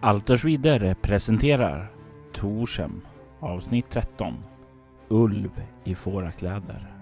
Altersvidder presenterar Torshem avsnitt 13 Ulv i fårakläder.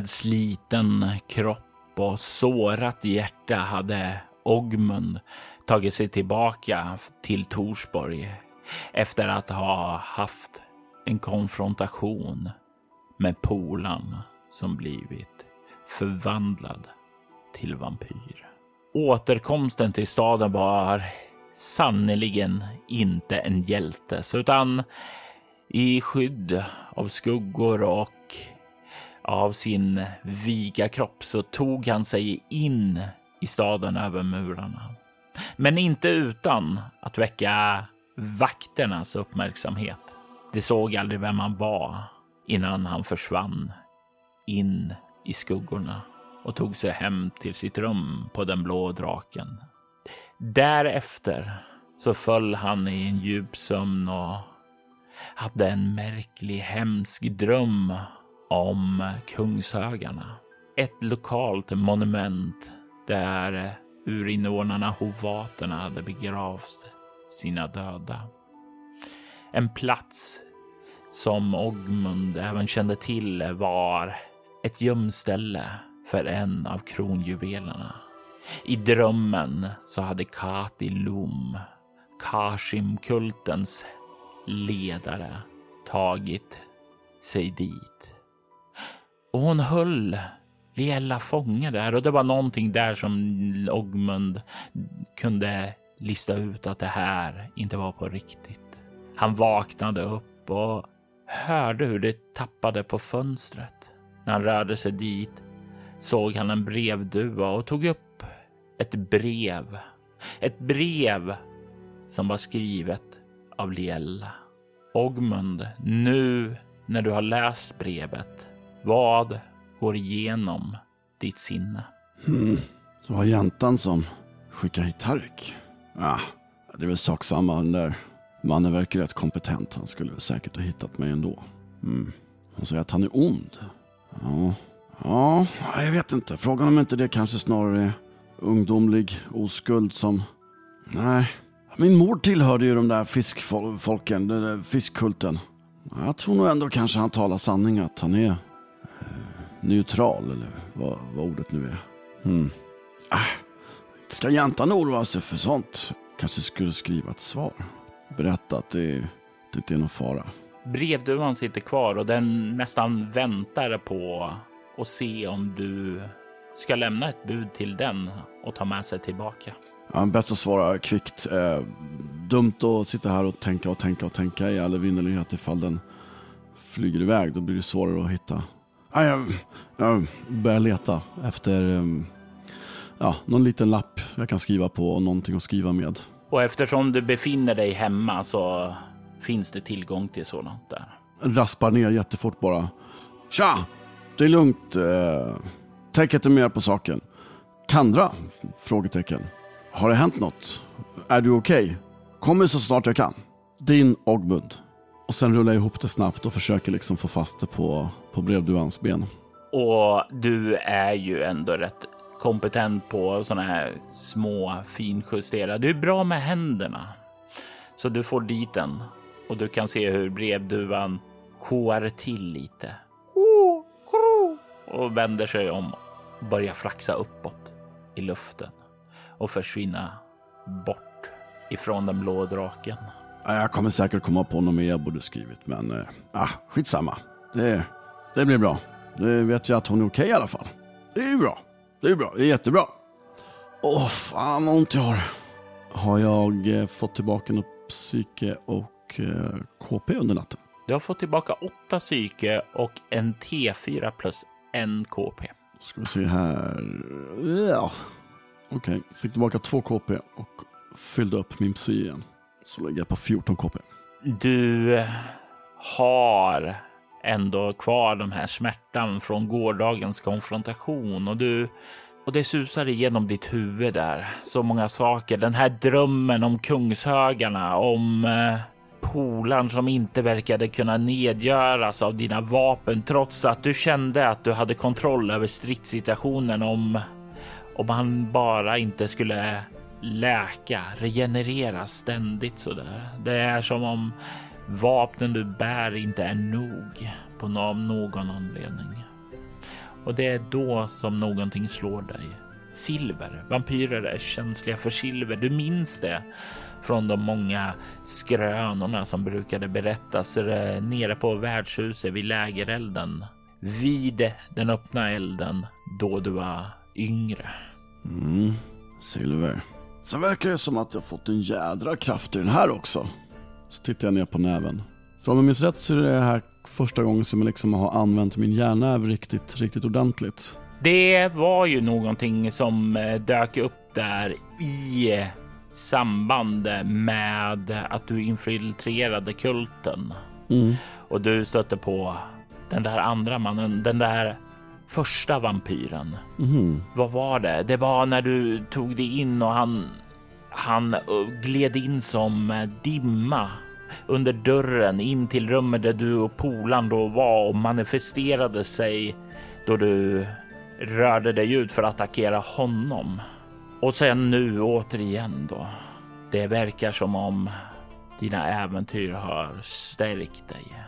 Med sliten kropp och sårat hjärta hade Ogmund tagit sig tillbaka till Torsborg efter att ha haft en konfrontation med Polan som blivit förvandlad till vampyr. Återkomsten till staden var sannerligen inte en hjältes utan i skydd av skuggor och av sin viga kropp så tog han sig in i staden över murarna. Men inte utan att väcka vakternas uppmärksamhet. De såg aldrig vem han var innan han försvann in i skuggorna och tog sig hem till sitt rum på den blå draken. Därefter så föll han i en djup sömn och hade en märklig hemsk dröm om Kungshögarna. Ett lokalt monument där urinvånarna hovaterna hade begravt sina döda. En plats som Ogmund även kände till var ett gömställe för en av kronjuvelerna. I drömmen så hade Kati Lum, Kashim-kultens ledare, tagit sig dit. Och hon höll Liella fånge där och det var någonting där som Ogmund kunde lista ut att det här inte var på riktigt. Han vaknade upp och hörde hur det tappade på fönstret. När han rörde sig dit såg han en brevduva och tog upp ett brev. Ett brev som var skrivet av Liella. Ogmund, nu när du har läst brevet vad går igenom ditt sinne? Hmm. Så var jäntan som skickade hit Tarik. Ah, det är väl sak samma. Den där mannen verkar rätt kompetent. Han skulle väl säkert ha hittat mig ändå. Mm. Hon säger att han är ond. Ja. ja, jag vet inte. Frågan om inte det kanske snarare är ungdomlig oskuld som... Nej, min mor tillhörde ju de där fiskfolken, den där fiskkulten. Jag tror nog ändå kanske han talar sanning att han är neutral eller vad, vad ordet nu är. Mm. Ah, ska jäntan oroa sig för sånt? Kanske skulle skriva ett svar. Berätta att det, det inte är någon fara. Brevduvan sitter kvar och den nästan väntar på att se om du ska lämna ett bud till den och ta med sig tillbaka. Ja, bäst att svara kvickt. Eh, dumt att sitta här och tänka och tänka och tänka i all evinnerlighet ifall den flyger iväg. Då blir det svårare att hitta Ja, jag, jag börjar leta efter um, ja, någon liten lapp jag kan skriva på och någonting att skriva med. Och eftersom du befinner dig hemma så finns det tillgång till sådant där. Raspar ner jättefort bara. Tja! Det är lugnt. Eh, tänk inte mer på saken. Kandra? Frågetecken. Har det hänt något? Är du okej? Okay? Kommer så snart jag kan. Din Ogmund. Och sen rullar jag ihop det snabbt och försöker liksom få fast det på, på brevduans ben. Och du är ju ändå rätt kompetent på sådana här små finjusterade. Du är bra med händerna. Så du får dit den och du kan se hur brevduvan koar till lite. Och vänder sig om och börjar flaxa uppåt i luften och försvinna bort ifrån den blå draken. Jag kommer säkert komma på något mer jag borde skrivit, men äh, skitsamma. Det, det blir bra. Det vet jag att hon är okej okay, i alla fall. Det är bra. Det är bra. Det är jättebra. Åh, fan vad ont jag har. Har jag eh, fått tillbaka något psyke och eh, KP under natten? Du har fått tillbaka åtta psyke och en T4 plus en KP. Ska vi se här. Ja. Okej, fick tillbaka 2 KP och fyllde upp min psy igen. Så lägger jag på 14 KP. Du eh, har ändå kvar den här smärtan från gårdagens konfrontation och du och det susar igenom ditt huvud där. Så många saker. Den här drömmen om kungshögarna, om eh, polaren som inte verkade kunna nedgöras av dina vapen trots att du kände att du hade kontroll över stridssituationen om om han bara inte skulle läka, regenerera ständigt så där. Det är som om vapnen du bär inte är nog på någon anledning. Och det är då som någonting slår dig. Silver. Vampyrer är känsliga för silver. Du minns det från de många skrönorna som brukade berättas eh, nere på värdshuset vid lägerelden. Vid den öppna elden då du var yngre. Mm, silver. Sen verkar det som att jag fått en jädra kraft i den här också. Så tittar jag ner på näven. För om jag minns rätt så är det här första gången som jag liksom har använt min hjärnäv riktigt, riktigt ordentligt. Det var ju någonting som eh, dök upp där i samband med att du infiltrerade kulten. Mm. Och du stötte på den där andra mannen, den där första vampyren. Mm. Vad var det? Det var när du tog dig in och han, han gled in som dimma under dörren in till rummet där du och polan då var och manifesterade sig då du rörde dig ut för att attackera honom. Och sen nu återigen då. Det verkar som om dina äventyr har stärkt dig.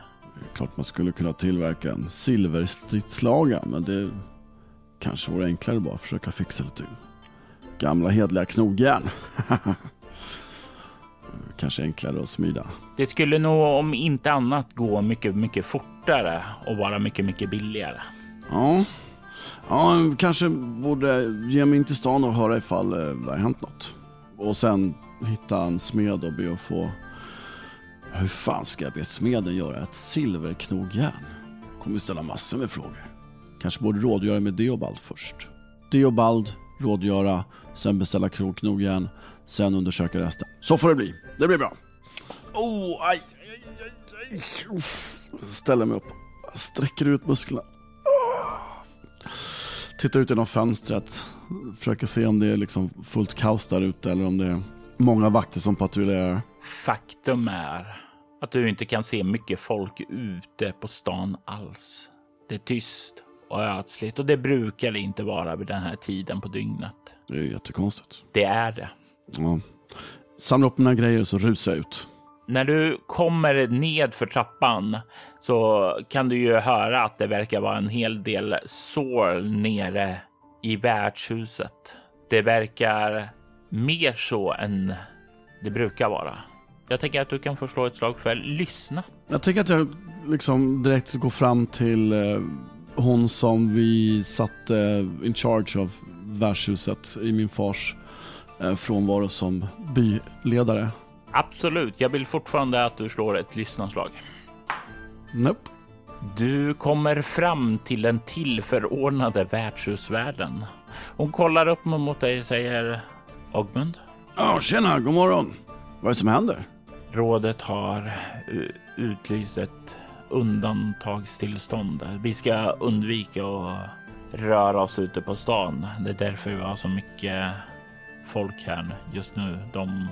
Klart man skulle kunna tillverka en silverstridslaga, men det kanske vore enklare bara att försöka fixa det till. Gamla hedliga knogjärn. kanske enklare att smida. Det skulle nog om inte annat gå mycket, mycket fortare och vara mycket, mycket billigare. Ja, ja kanske borde ge mig in till stan och höra ifall eh, det har hänt något. Och sen hitta en smed och be att få... Hur fan ska jag be smeden göra ett silverknogjärn? Kommer ställa massor med frågor. Kanske borde rådgöra med Deobald först. Deobald, rådgöra, sen beställa knogjärn, sen undersöka resten. Så får det bli. Det blir bra. Oh, aj, aj, aj, aj. Ställer mig upp. Sträcker ut musklerna. Tittar ut genom fönstret. Försöker se om det är liksom fullt kaos där ute eller om det är många vakter som patrullerar. Faktum är att du inte kan se mycket folk ute på stan alls. Det är tyst och ödsligt och det brukar det inte vara vid den här tiden på dygnet. Det är jättekonstigt. Det är det. Ja. Samlar upp mina grejer så rusar jag ut. När du kommer ned för trappan så kan du ju höra att det verkar vara en hel del sår nere i värdshuset. Det verkar mer så än det brukar vara. Jag tänker att du kan få slå ett slag för lyssna. Jag tänker att jag liksom direkt går fram till eh, hon som vi satte in charge av värdshuset i min fars eh, frånvaro som byledare. Absolut. Jag vill fortfarande att du slår ett lyssnarslag. Nope. Du kommer fram till den tillförordnade värdshusvärden. Hon kollar upp mot dig och säger Ogmund? Ja, tjena, god morgon. Vad är det som händer? Rådet har eh, utlyst ett undantagstillstånd. Vi ska undvika att röra oss ute på stan. Det är därför vi har så mycket folk här just nu. De,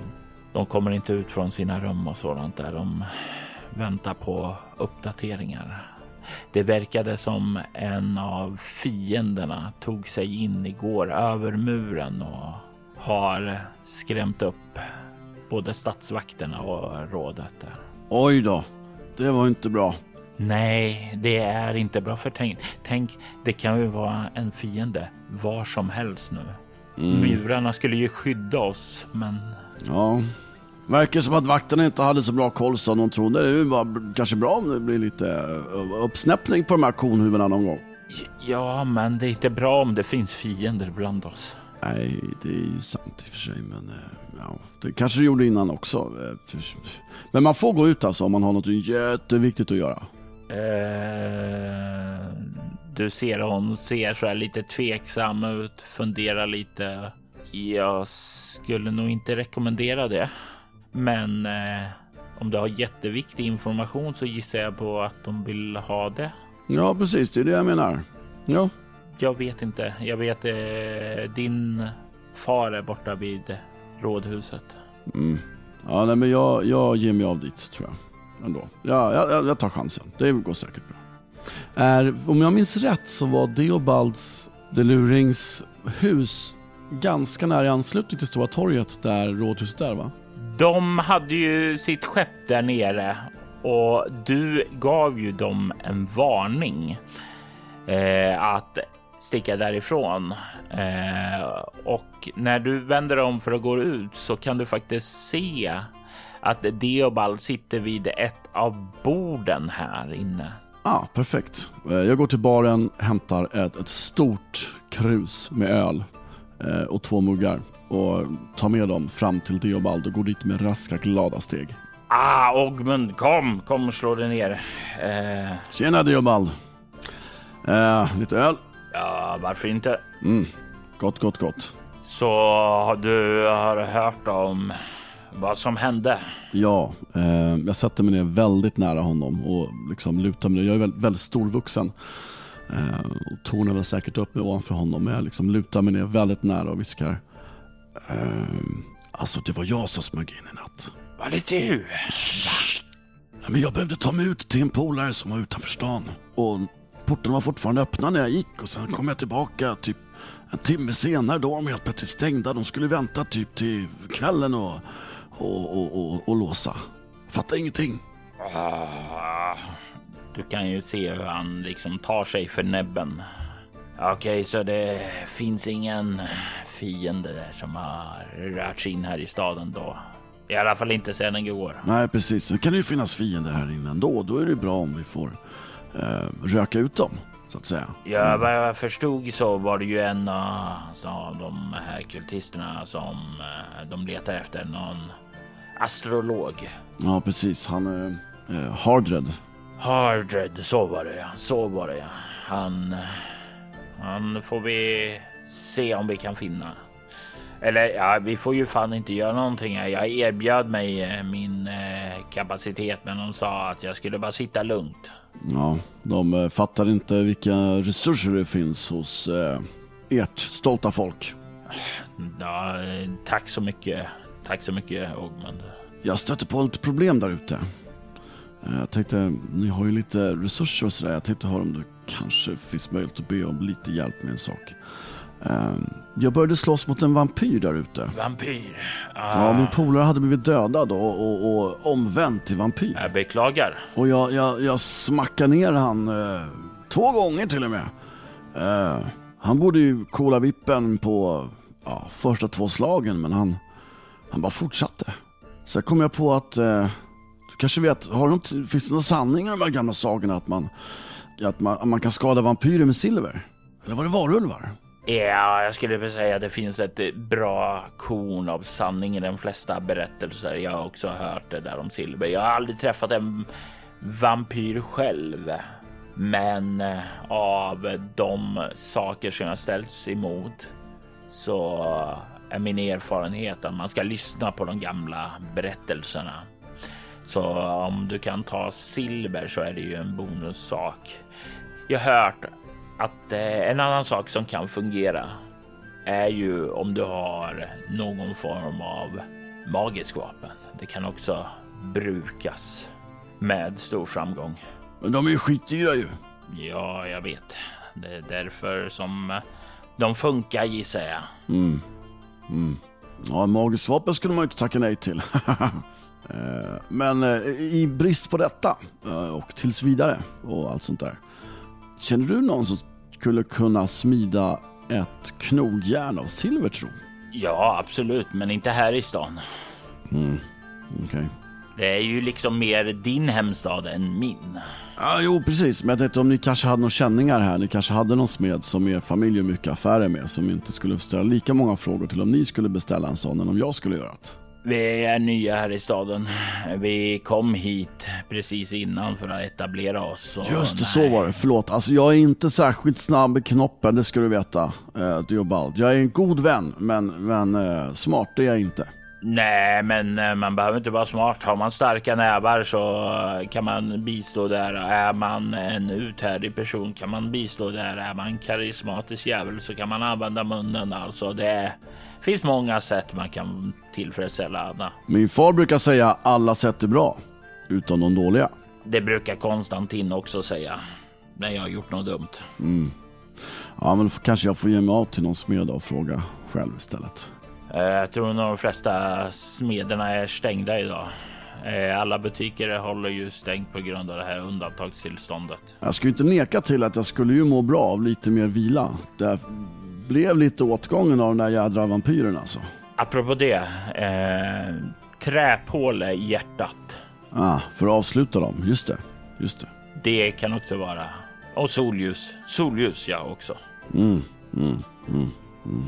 de kommer inte ut från sina rum och sådant där. De väntar på uppdateringar. Det verkade som en av fienderna tog sig in igår över muren och har skrämt upp både statsvakterna och rådet. Där. Oj då, det var inte bra. Nej, det är inte bra. För tänk, tänk, det kan ju vara en fiende var som helst nu. Mm. Murarna skulle ju skydda oss, men... Ja, verkar som att vakterna inte hade så bra koll som de trodde. Det var kanske bra om det blir lite eh, uppsnäppning på de här konhuvudena någon gång. Ja, men det är inte bra om det finns fiender bland oss. Nej, det är ju sant i och för sig, men eh, ja, det kanske det gjorde innan också. Men man får gå ut alltså om man har något jätteviktigt att göra. Uh, du ser hon ser så här lite tveksam ut, funderar lite. Jag skulle nog inte rekommendera det. Men eh, om du har jätteviktig information så gissar jag på att de vill ha det. Ja, precis. Det är det jag menar. Ja. Jag vet inte. Jag vet eh, din far är borta vid rådhuset. Mm. Ja, nej, men jag, jag ger mig av dit tror jag. Ändå. Ja, jag, jag tar chansen. Det går säkert bra. Är, om jag minns rätt så var Deobalds Delurings hus ganska nära i anslutning till Stora torget där rådhuset är va? De hade ju sitt skepp där nere och du gav ju dem en varning eh, att sticka därifrån. Eh, och när du vänder om för att gå ut så kan du faktiskt se att Deobald sitter vid ett av borden här inne. Ah, perfekt. Eh, jag går till baren, hämtar ett, ett stort krus med öl eh, och två muggar och tar med dem fram till Deobald och går dit med raska glada steg. Ah, Ogmund, kom, kom och slå dig ner. Eh... Tjena Deobald. Eh, lite öl? Ja, varför inte? Mm, gott, gott, gott. Så du har hört om vad som hände? Ja, eh, jag sätter mig ner väldigt nära honom och liksom lutar mig. Jag är väldigt, väldigt storvuxen eh, och tornar väl säkert upp mig ovanför honom. Men jag liksom lutar mig ner väldigt nära och viskar. Eh, alltså, det var jag som smög in i natt. Var det du? Ja, men jag behövde ta mig ut till en polare som var utanför stan. Och porten var fortfarande öppna när jag gick och sen kom jag tillbaka typ en timme senare. Då var de helt plötsligt stängda. De skulle vänta typ till kvällen och, och, och, och, och låsa. Fattar ingenting. Ah, du kan ju se hur han liksom tar sig för näbben. Okej, okay, så det finns ingen fiende där som har rört sig in här i staden då? I alla fall inte sedan igår. Nej, precis. Det kan ju finnas fiender här inne ändå. Då är det bra om vi får eh, röka ut dem, så att säga. Ja, vad jag förstod så var det ju en av de här kultisterna som eh, de letar efter. Någon astrolog. Ja, precis. Han är eh, Hardred. Hardred, så var det ja. Så var det ja. Han, han får vi se om vi kan finna. Eller ja, vi får ju fan inte göra någonting. Jag erbjöd mig eh, min eh, kapacitet, men de sa att jag skulle bara sitta lugnt. Ja, de eh, fattar inte vilka resurser det finns hos eh, ert stolta folk. Ja, tack så mycket. Tack så mycket, Ogmund. Jag stötte på lite problem där ute. Jag tänkte, ni har ju lite resurser och sådär. Jag tänkte höra om det kanske finns möjlighet att be om lite hjälp med en sak. Ehm, jag började slåss mot en vampyr där ute. Vampyr? Ah. Ja, min polare hade blivit dödad och, och, och omvänd till vampyr. Jag beklagar. Och jag, jag, jag smackade ner han eh, två gånger till och med. Eh, han borde ju kola vippen på ja, första två slagen, men han, han bara fortsatte. Så kom jag på att, eh, du kanske vet, har något, finns det någon sanning i de här gamla sagorna att man, att man, att man kan skada vampyrer med silver? Eller var det varulvar? Ja, jag skulle vilja säga att det finns ett eh, bra korn av sanning i de flesta berättelser. Jag har också hört det där om silver. Jag har aldrig träffat en vampyr själv, men eh, av de saker som jag ställts emot så är min erfarenhet att man ska lyssna på de gamla berättelserna. Så om du kan ta silver så är det ju en bonussak. Jag har hört att eh, en annan sak som kan fungera är ju om du har någon form av magisk vapen. Det kan också brukas med stor framgång. Men de är ju skitdyra ju. Ja, jag vet. Det är därför som de funkar gissar jag. Mm. Mm. Ja, magiskt vapen skulle man ju inte tacka nej till. Eh, men eh, i brist på detta och tills vidare och allt sånt där. Känner du någon som skulle kunna smida ett knogjärn av silver tro? Ja, absolut, men inte här i stan. Mm. Okay. Det är ju liksom mer din hemstad än min. Ja, jo, precis. Men jag tänkte om ni kanske hade några känningar här. Ni kanske hade någon smed som er familj har mycket affärer med som inte skulle ställa lika många frågor till om ni skulle beställa en sån än om jag skulle göra det. Vi är nya här i staden. Vi kom hit precis innan för att etablera oss. Just det, nej. så var det. Förlåt. Alltså, jag är inte särskilt snabb i knoppen, det ska du veta, eh, Diobald. Jag är en god vän, men, men eh, smart är jag inte. Nej, men eh, man behöver inte vara smart. Har man starka nävar så eh, kan man bistå där. Är man en uthärdig person kan man bistå där. Är man karismatisk jävel så kan man använda munnen. Alltså det finns många sätt man kan tillfredsställa Anna. Min far brukar säga alla sätt är bra, utom de dåliga. Det brukar Konstantin också säga när jag har gjort något dumt. Mm. Ja, men kanske jag får ge mig av till någon smed och fråga själv istället. Eh, jag tror nog de flesta smederna är stängda idag. Eh, alla butiker håller ju stängt på grund av det här undantagstillståndet. Jag skulle inte neka till att jag skulle ju må bra av lite mer vila. Det blev lite åtgången av den där jädra vampyren alltså. Apropå det, eh, träpåle i hjärtat. Ah, för att avsluta dem, just det. Just det. Det kan också vara. Och solljus. Solljus ja också. Mm, mm, mm, mm.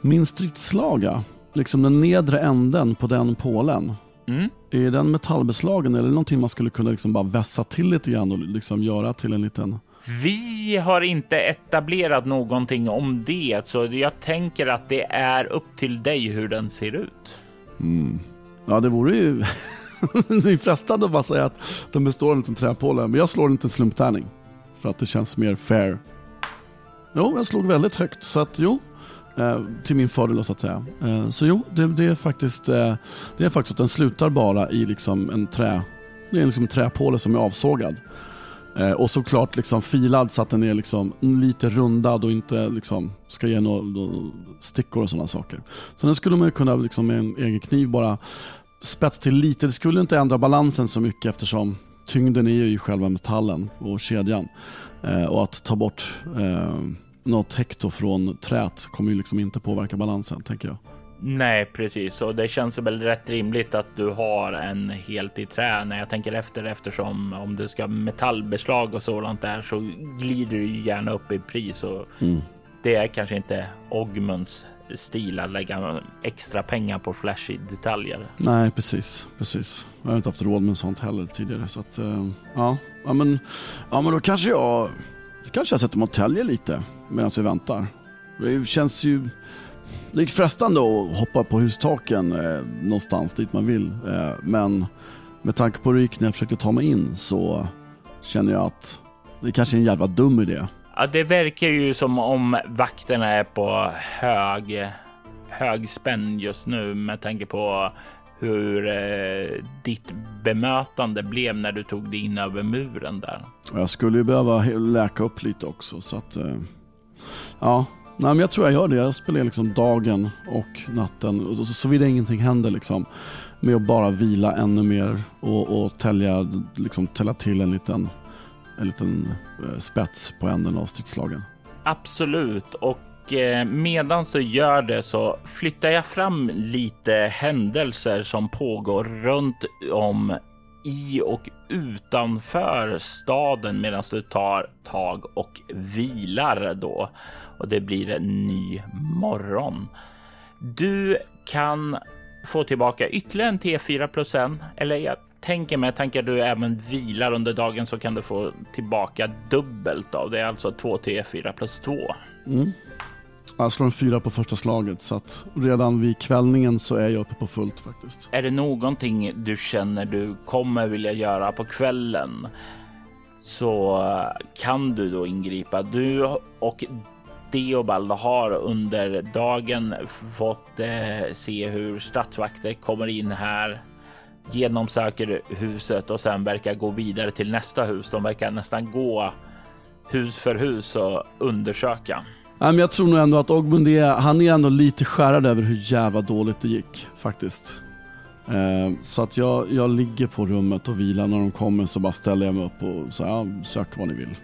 Min stridslaga, liksom den nedre änden på den pålen. Mm. Är den metallbeslagen eller någonting man skulle kunna liksom bara vässa till lite grann och liksom göra till en liten vi har inte etablerat någonting om det, så jag tänker att det är upp till dig hur den ser ut. Mm. Ja, det vore ju det är frestande att bara säga att den består av en liten träpåle, men jag slår inte en slumptärning för att det känns mer fair. Jo, jag slog väldigt högt, så att jo, eh, till min fördel så att säga. Eh, så jo, det, det, är faktiskt eh, det är faktiskt att den slutar bara i liksom en trä, det är liksom en träpåle som är avsågad. Eh, och såklart liksom filad så att den är liksom lite rundad och inte liksom ska ge några stickor och sådana saker. Så den skulle man kunna liksom med en egen kniv bara spets till lite. Det skulle inte ändra balansen så mycket eftersom tyngden är ju i själva metallen och kedjan. Eh, och att ta bort eh, något hekto från trät kommer ju liksom inte påverka balansen tänker jag. Nej, precis. Och det känns väl rätt rimligt att du har en helt i trä när jag tänker efter eftersom om du ska metallbeslag och sådant där så glider du gärna upp i pris och mm. det är kanske inte Ogmunds stil att lägga extra pengar på flashy detaljer. Nej, precis, precis. Jag har inte haft råd med sånt heller tidigare så att uh, ja, ja men, ja men då kanske jag, då kanske jag sätter mig och täljer lite medan vi väntar. Det känns ju det är frestande att hoppa på hustaken eh, någonstans dit man vill. Eh, men med tanke på hur det gick när jag försökte ta mig in så känner jag att det kanske är en jävla dum idé. Ja, det verkar ju som om vakterna är på hög, hög spänn just nu med tanke på hur eh, ditt bemötande blev när du tog dig in över muren där. Jag skulle ju behöva läka upp lite också så att eh, ja, Nej, men jag tror jag gör det. Jag spelar liksom dagen och natten, och såvida ingenting händer liksom, med att bara vila ännu mer och, och tälja, liksom, tälja till en liten, en liten eh, spets på änden av stridsslagen. Absolut, och eh, medan du gör det så flyttar jag fram lite händelser som pågår runt om i och utanför staden medan du tar tag och vilar då och det blir en ny morgon. Du kan få tillbaka ytterligare en T4 plus en eller jag tänker mig, tänker att du även vilar under dagen så kan du få tillbaka dubbelt av det, alltså 2 T4 plus 2. Mm. Jag slår en fyra på första slaget så att redan vid kvällningen så är jag uppe på fullt faktiskt. Är det någonting du känner du kommer vilja göra på kvällen så eh, kan du då ingripa. Du och Deobald har under dagen fått eh, se hur stadsvakter kommer in här, genomsöker huset och sen verkar gå vidare till nästa hus. De verkar nästan gå hus för hus och undersöka. Men jag tror nog ändå att Ogmund är, han är ändå lite skärrad över hur jävla dåligt det gick faktiskt. Eh, så att jag, jag ligger på rummet och vilar. När de kommer så bara ställer jag mig upp och så ja, sök vad ni vill.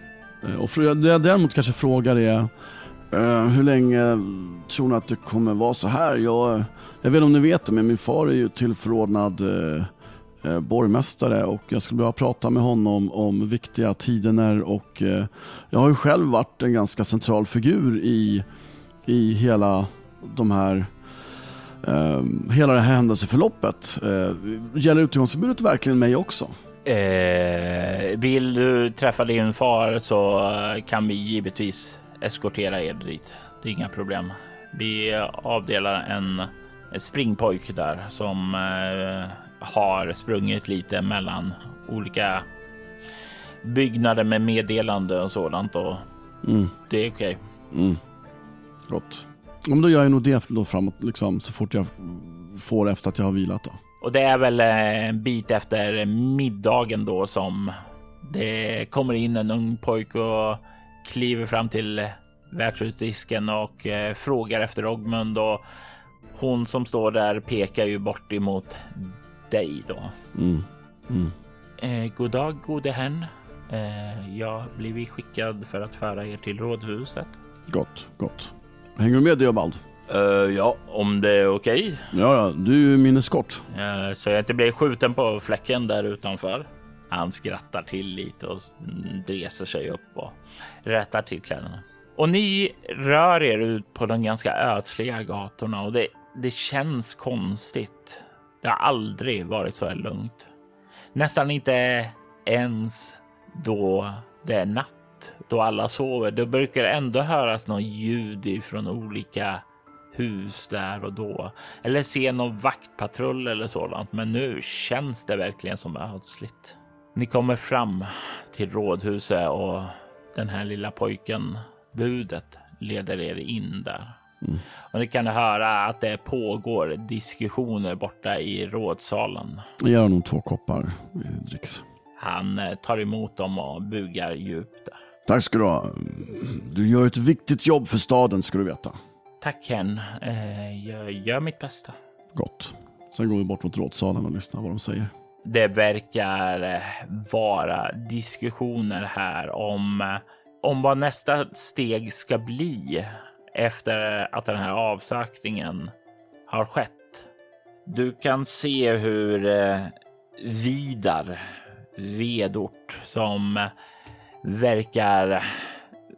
Eh, och det jag däremot kanske frågar är eh, hur länge tror ni att det kommer vara så här? Jag, jag vet inte om ni vet det, men min far är ju tillförordnad Eh, borgmästare och jag skulle behöva prata med honom om viktiga tider och eh, jag har ju själv varit en ganska central figur i, i hela de här Eh, hela det här händelseförloppet, eh, gäller utegångsförbudet verkligen mig också? Eh, vill du träffa din far så kan vi givetvis eskortera er dit. Det är inga problem. Vi avdelar en springpojk där som har sprungit lite mellan olika byggnader med meddelande och sådant och mm. det är okej. Okay. Mm. Gott. Om då gör jag nog det då framåt liksom så fort jag får efter att jag har vilat då. Och det är väl en bit efter middagen då som det kommer in en ung pojk och kliver fram till värdshusdisken och eh, frågar efter Ogmund och hon som står där pekar ju bort emot dig då. Mm. Mm. Eh, god dag gode herrn. Eh, jag blivit skickad för att föra er till rådhuset. Gott, gott. Hänger du med Diabald? Uh, ja, om det är okej. Okay. Ja, ja, du är min eskort. Uh, så jag inte blir skjuten på fläcken där utanför. Han skrattar till lite och reser sig upp och rättar till kläderna. Och ni rör er ut på de ganska ödsliga gatorna och det, det känns konstigt. Det har aldrig varit så här lugnt. Nästan inte ens då det är natt, då alla sover. Det brukar ändå höras något ljud från olika hus där och då. Eller se någon vaktpatrull eller sådant. Men nu känns det verkligen som ödsligt. Ni kommer fram till rådhuset och den här lilla pojken, budet, leder er in där. Mm. Och ni kan höra att det pågår diskussioner borta i rådsalen. Jag ger honom två koppar dricks. Han eh, tar emot dem och bugar djupt. Tack ska du ha. Du gör ett viktigt jobb för staden ska du veta. Tack Ken. Eh, jag gör mitt bästa. Gott. Sen går vi bort mot rådsalen och lyssnar vad de säger. Det verkar eh, vara diskussioner här om, om vad nästa steg ska bli efter att den här avsökningen har skett. Du kan se hur eh, Vidar, Vedort, som verkar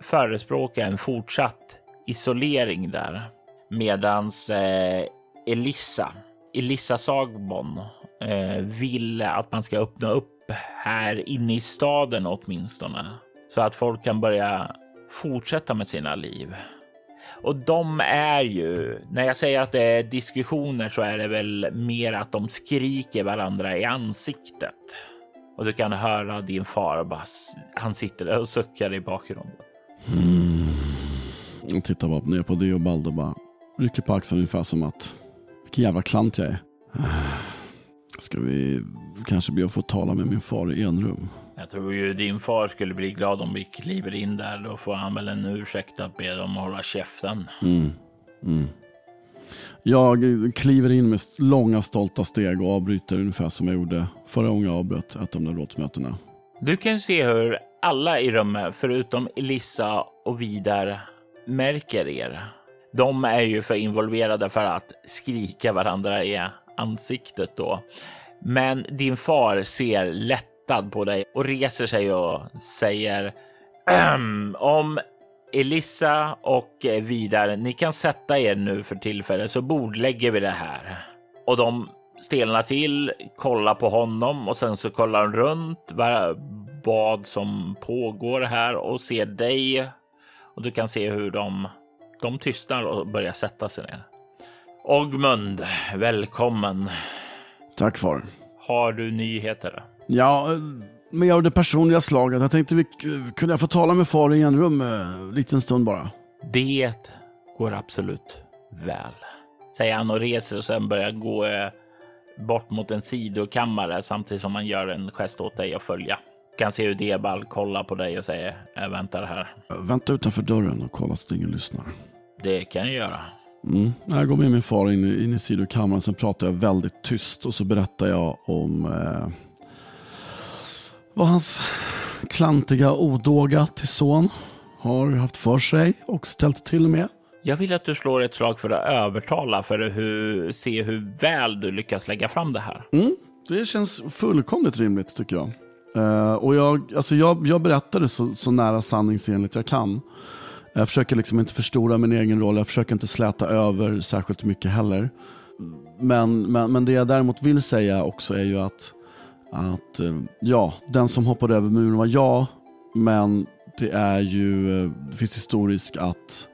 förespråka en fortsatt isolering där. Medans eh, Elissa, Elissa Sagbon, eh, vill att man ska öppna upp här inne i staden åtminstone. Så att folk kan börja fortsätta med sina liv. Och de är ju, när jag säger att det är diskussioner så är det väl mer att de skriker varandra i ansiktet. Och du kan höra din far bara, han sitter där och suckar i bakgrunden. Mm. Jag tittar bara ner på det och Balder bara rycker på axeln ungefär som att vilken jävla klant jag är. Ska vi kanske be att få tala med min far i enrum? Jag tror ju din far skulle bli glad om vi kliver in där. Då får han väl en ursäkt att be dem hålla käften. Mm. Mm. Jag kliver in med långa stolta steg och avbryter ungefär som jag gjorde förra gången jag avbröt ett av de rådsmötena. Du kan se hur alla i rummet, förutom Elissa och Vidar, märker er. De är ju för involverade för att skrika varandra i ansiktet då. Men din far ser lätt lättad på dig och reser sig och säger om Elissa och vidare. Ni kan sätta er nu för tillfället så bordlägger vi det här. Och de stelnar till, kollar på honom och sen så kollar de runt vad som pågår här och ser dig. Och du kan se hur de, de tystnar och börjar sätta sig ner. Ogmund, välkommen. Tack far. Har du nyheter? Ja, mer av det personliga slaget. Jag tänkte vi kunde jag få tala med far i en rum en liten stund bara. Det går absolut väl, säger han och reser och sen börjar gå eh, bort mot en sidokammare samtidigt som han gör en gest åt dig att följa. Kan se hur Debal kollar på dig och säger jag väntar här. Vänta utanför dörren och kolla så att ingen lyssnar. Det kan jag göra. Mm. Jag går med min far in, in i sidokammaren, sen pratar jag väldigt tyst och så berättar jag om eh, vad hans klantiga odåga till son har haft för sig och ställt till med. Jag vill att du slår ett slag för att övertala för att hur, se hur väl du lyckas lägga fram det här. Mm, det känns fullkomligt rimligt tycker jag. Uh, och jag, alltså jag, jag berättar det så, så nära sanningsenligt jag kan. Jag försöker liksom inte förstora min egen roll, jag försöker inte släta över särskilt mycket heller. men, men, men det jag däremot vill säga också är ju att, att eh, ja, den som hoppade över muren var jag, men det är ju, eh, det finns historiskt att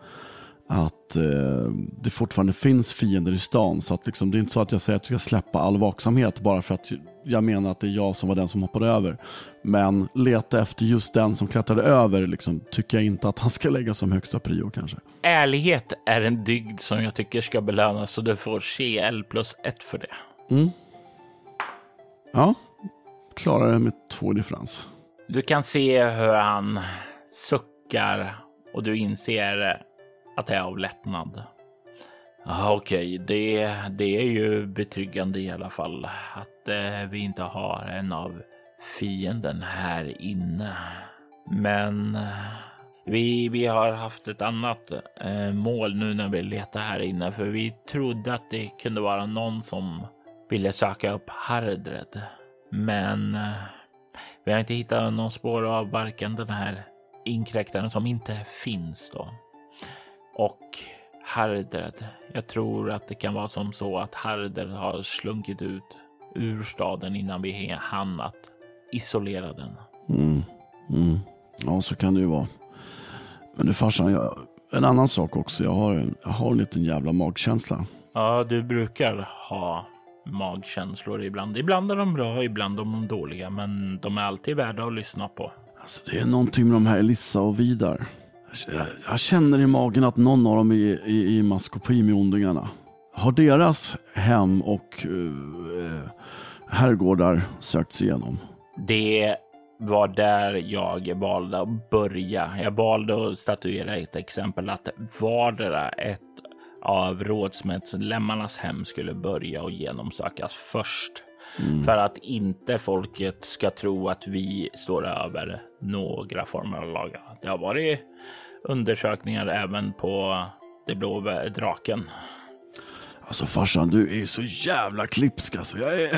att eh, det fortfarande finns fiender i stan. Så att liksom, det är inte så att jag säger att jag ska släppa all vaksamhet bara för att jag menar att det är jag som var den som hoppade över. Men leta efter just den som klättrade över liksom, tycker jag inte att han ska lägga som högsta prio kanske. Ärlighet är en dygd som jag tycker ska belönas så du får CL plus ett för det. Mm. Ja, klarar det med två differens. Du kan se hur han suckar och du inser att det är av lättnad. Okej, okay. det, det är ju betryggande i alla fall att eh, vi inte har en av fienden här inne. Men eh, vi, vi har haft ett annat eh, mål nu när vi letar här inne, för vi trodde att det kunde vara någon som ville söka upp Hardred. Men eh, vi har inte hittat någon spår av varken den här inkräktaren som inte finns då och Hardred. Jag tror att det kan vara som så att Hardred har slunkit ut ur staden innan vi hann att isolera den. Mm. Mm. Ja, så kan det ju vara. Men du farsan, jag, en annan sak också. Jag har, jag har en liten jävla magkänsla. Ja, du brukar ha magkänslor ibland. Ibland är de bra, ibland är de dåliga, men de är alltid värda att lyssna på. Alltså, det är någonting med de här Elissa och Vidar. Jag, känner i magen att någon av dem är i, i maskopi med ondingarna. Har deras hem och uh, herrgårdar sökts igenom? Det var där jag valde att börja. Jag valde att statuera ett exempel att vardera ett av rådsmedlemmarnas hem skulle börja och genomsökas först. Mm. För att inte folket ska tro att vi står över några former av lagar. Det har varit undersökningar även på det blå draken. Alltså farsan, du är så jävla klipsk alltså. Jag, är,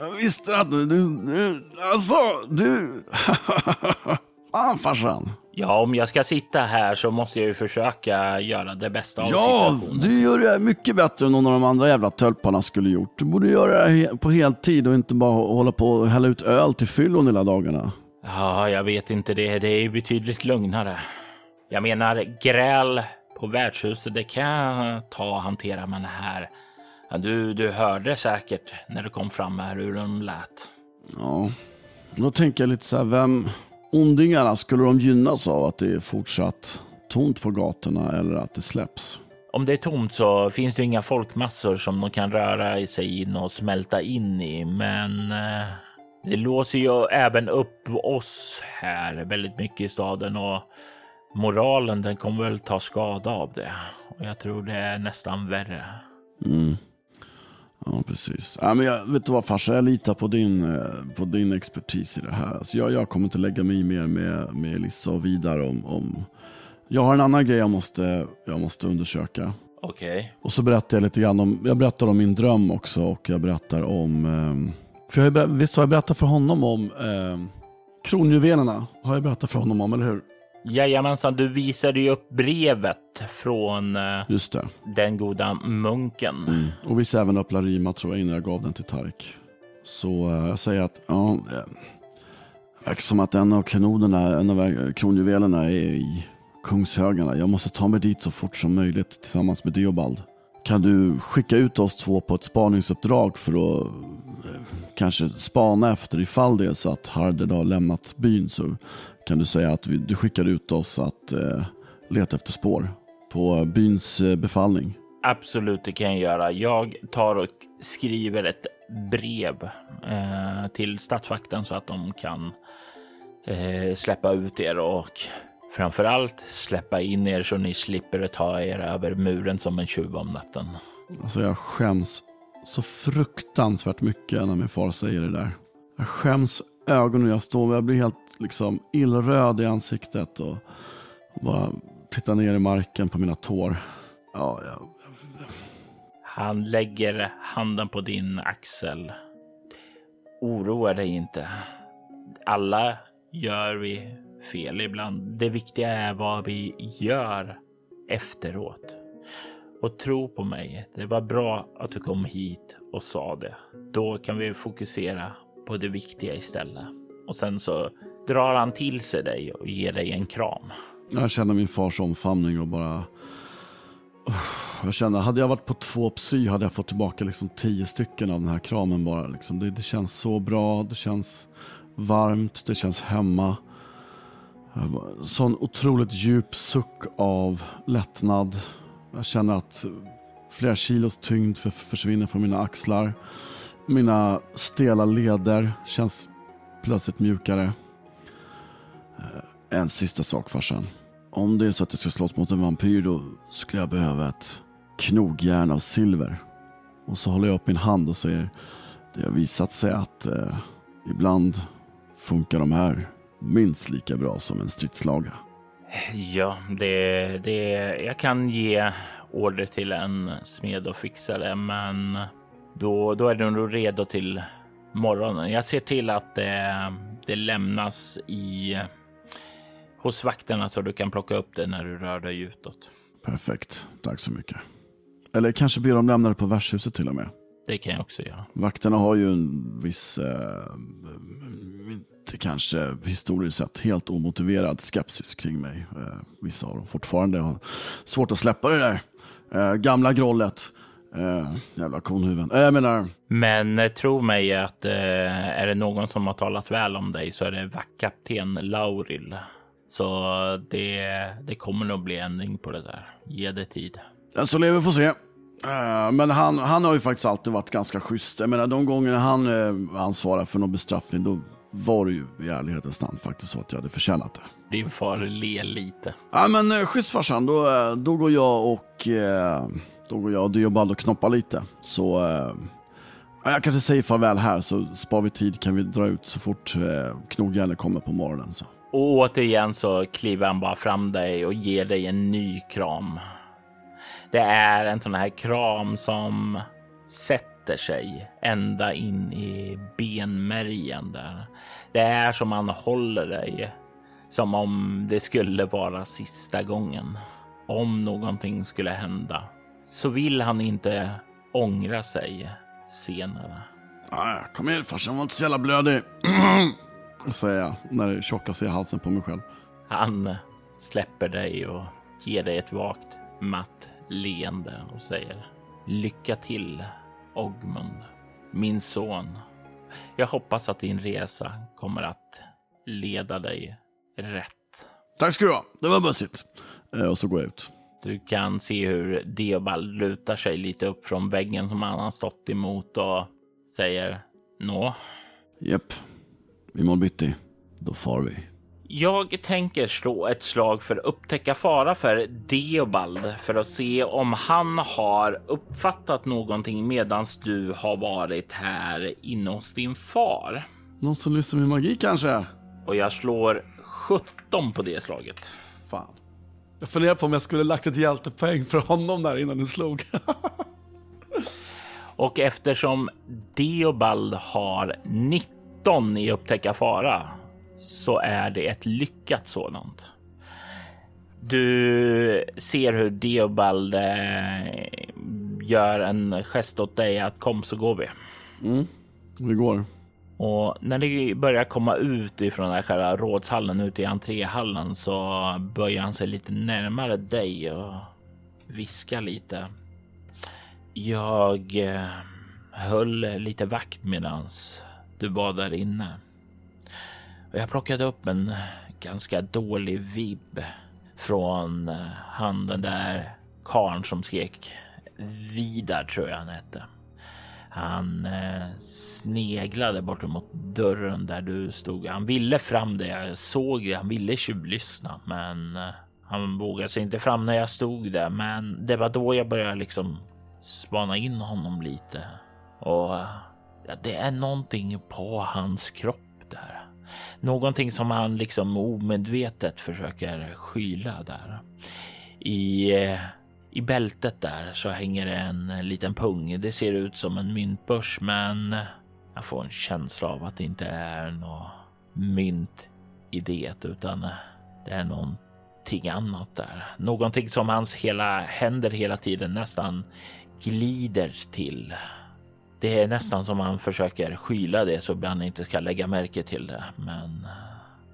jag visste att du, du alltså, du. Fan farsan. Ja, om jag ska sitta här så måste jag ju försöka göra det bästa av ja, situationen. Ja, du gör det mycket bättre än någon av de andra jävla tölparna skulle gjort. Du borde göra det på heltid och inte bara hålla på och hälla ut öl till fyllon hela dagarna. Ja, jag vet inte det. Det är betydligt lugnare. Jag menar gräl på värdshuset, det kan jag ta och hantera, men här. Du, du hörde säkert när du kom fram här hur de lät. Ja, då tänker jag lite så här, vem ondingarna skulle de gynnas av att det är fortsatt tomt på gatorna eller att det släpps? Om det är tomt så finns det inga folkmassor som de kan röra sig in och smälta in i, men eh, det låser ju även upp oss här väldigt mycket i staden och moralen den kommer väl ta skada av det. Och jag tror det är nästan värre. Mm. Ja, precis. Ja, men jag, vet du vad farsa, jag litar på din, eh, på din expertis i det här. Alltså jag, jag kommer inte lägga mig i mer med, med Elissa och vidare om, om... Jag har en annan grej jag måste, jag måste undersöka. Okej. Okay. Och så berättar jag lite grann om, jag berättar om min dröm också och jag berättar om... Eh, för jag visst har jag berättat för honom om eh, kronjuvelerna? Har jag berättat för honom om, eller hur? Jajamensan, du visade ju upp brevet från uh, Just det. den goda munken. Mm. Och visade även upp Larima tror jag innan jag gav den till Tark. Så uh, jag säger att ja, det verkar som att en av klenoderna, en av kronjuvelerna är i Kungshögarna. Jag måste ta mig dit så fort som möjligt tillsammans med Deobald. Kan du skicka ut oss två på ett spaningsuppdrag för att eh, kanske spana efter ifall det är så att Harder har lämnat byn så kan du säga att vi, du skickar ut oss att eh, leta efter spår på byns eh, befallning? Absolut, det kan jag göra. Jag tar och skriver ett brev eh, till statsvakten så att de kan eh, släppa ut er och framför allt släppa in er så ni slipper ta er över muren som en tjuv om natten. Alltså jag skäms så fruktansvärt mycket när min far säger det där. Jag skäms ögonen jag står med. Jag blir helt liksom illröd i ansiktet och, bara tittar ner i marken på mina tår. Ja, jag... Han lägger handen på din axel. Oroa dig inte. Alla gör vi fel ibland. Det viktiga är vad vi gör efteråt. Och tro på mig, det var bra att du kom hit och sa det. Då kan vi fokusera på det viktiga istället. Och sen så drar han till sig dig och ger dig en kram. Jag känner min fars omfamning och bara... Jag känner, hade jag varit på två psy hade jag fått tillbaka liksom tio stycken av den här kramen bara. Liksom. Det, det känns så bra, det känns varmt, det känns hemma. Sån otroligt djup suck av lättnad. Jag känner att flera kilos tyngd försvinner från mina axlar. Mina stela leder känns plötsligt mjukare. Eh, en sista sak farsan. Om det är så att jag ska slåss mot en vampyr då skulle jag behöva ett knogjärn av silver. Och så håller jag upp min hand och säger det har visat sig att eh, ibland funkar de här minst lika bra som en stridslaga. Ja, det, det, jag kan ge order till en smed och fixa det, men då, då är du nog redo till morgonen. Jag ser till att det, det lämnas i hos vakterna så du kan plocka upp det när du rör dig utåt. Perfekt, tack så mycket. Eller kanske be dem lämna det på värdshuset till och med. Det kan jag också göra. Vakterna har ju en viss, eh, inte kanske historiskt sett helt omotiverad skepsis kring mig. Eh, vissa av dem fortfarande har svårt att släppa det där eh, gamla grollet. Eh, jävla konhuven. Eh, jag menar... Men eh, tro mig att är det någon som har talat väl om dig så är det vaktkapten Lauril. Så det, det kommer nog bli ändring på det där. Ge det tid. Den som lever får se. Uh, men han, han har ju faktiskt alltid varit ganska schysst. Jag menar de gångerna han uh, ansvarar för någon bestraffning då var det ju i ärlighetens namn faktiskt så att jag hade förtjänat det. Din far ler lite. Ja men uh, schysst farsan, då, uh, då går jag och uh, då går jag och Diobald och knoppar lite. Så eh, jag kanske säger farväl här så spar vi tid kan vi dra ut så fort eh, knogjärnet kommer på morgonen. Så. Och återigen så kliver han bara fram dig och ger dig en ny kram. Det är en sån här kram som sätter sig ända in i benmärgen där. Det är som han håller dig som om det skulle vara sista gången. Om någonting skulle hända så vill han inte ångra sig senare. Kom igen farsan, var inte så jävla blödig. säger jag när det tjockas i halsen på mig själv. Han släpper dig och ger dig ett vagt matt leende och säger Lycka till Ogmund, min son. Jag hoppas att din resa kommer att leda dig rätt. Tack ska du ha. Det var bussigt. Eh, och så går jag ut. Du kan se hur Deobald lutar sig lite upp från väggen som han har stått emot och säger Nå? Japp. Imorgon bitti, då far vi. Jag tänker slå ett slag för att upptäcka fara för Deobald för att se om han har uppfattat någonting medans du har varit här inne hos din far. Någon som lyssnar med magi kanske? Och jag slår 17 på det slaget. Fan. Jag funderar på om jag skulle lagt ett hjältepoäng för honom där innan du slog. Och eftersom Deobald har 19 i upptäcka fara så är det ett lyckat sådant. Du ser hur Deobald eh, gör en gest åt dig att kom så går vi. Mm, vi går. Och när ni börjar komma ut ifrån den här själva rådshallen ut i entréhallen så böjer han sig lite närmare dig och viskar lite. Jag eh, höll lite vakt medans du var där inne. Och jag plockade upp en ganska dålig vibb från eh, han den där karn som skrek Vidar tror jag han hette. Han eh, sneglade bort mot dörren där du stod. Han ville fram där Jag såg det. Han ville tjuvlyssna, men eh, han vågade sig inte fram när jag stod där. Men det var då jag började liksom spana in honom lite och eh, ja, det är någonting på hans kropp där. Någonting som han liksom omedvetet försöker skyla där. I, eh, i bältet där så hänger det en liten pung. Det ser ut som en myntbörs, men jag får en känsla av att det inte är något mynt i det, utan det är någonting annat där. Någonting som hans hela händer hela tiden nästan glider till. Det är nästan som han försöker skyla det så han inte ska lägga märke till det. Men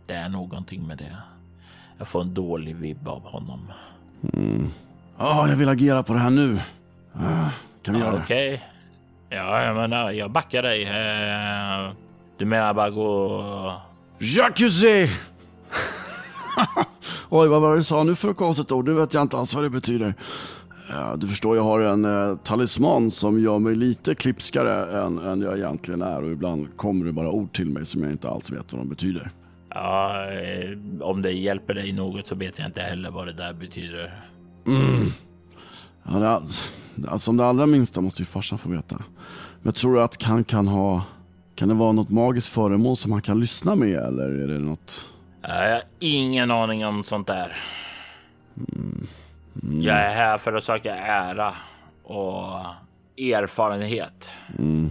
det är någonting med det. Jag får en dålig vibb av honom. Mm. Ja, jag vill agera på det här nu. Ah, kan vi ja, göra det? Okej. Ja, jag menar, jag backar dig. Eh, Du menar bara gå... Jacuzzi! Oj, vad var det du sa nu för konstigt ord? Det vet jag inte alls vad det betyder. Du förstår, jag har en eh, talisman som gör mig lite klipskare än, än jag egentligen är och ibland kommer det bara ord till mig som jag inte alls vet vad de betyder. Ja, eh, om det hjälper dig något så vet jag inte heller vad det där betyder. Mm. Ja, det, alltså, om det allra minsta måste ju farsan få veta. Men tror du att han kan ha... Kan det vara något magiskt föremål som han kan lyssna med eller är det något... Jag har ingen aning om sånt där. Jag är här för att söka ära och erfarenhet. Mm.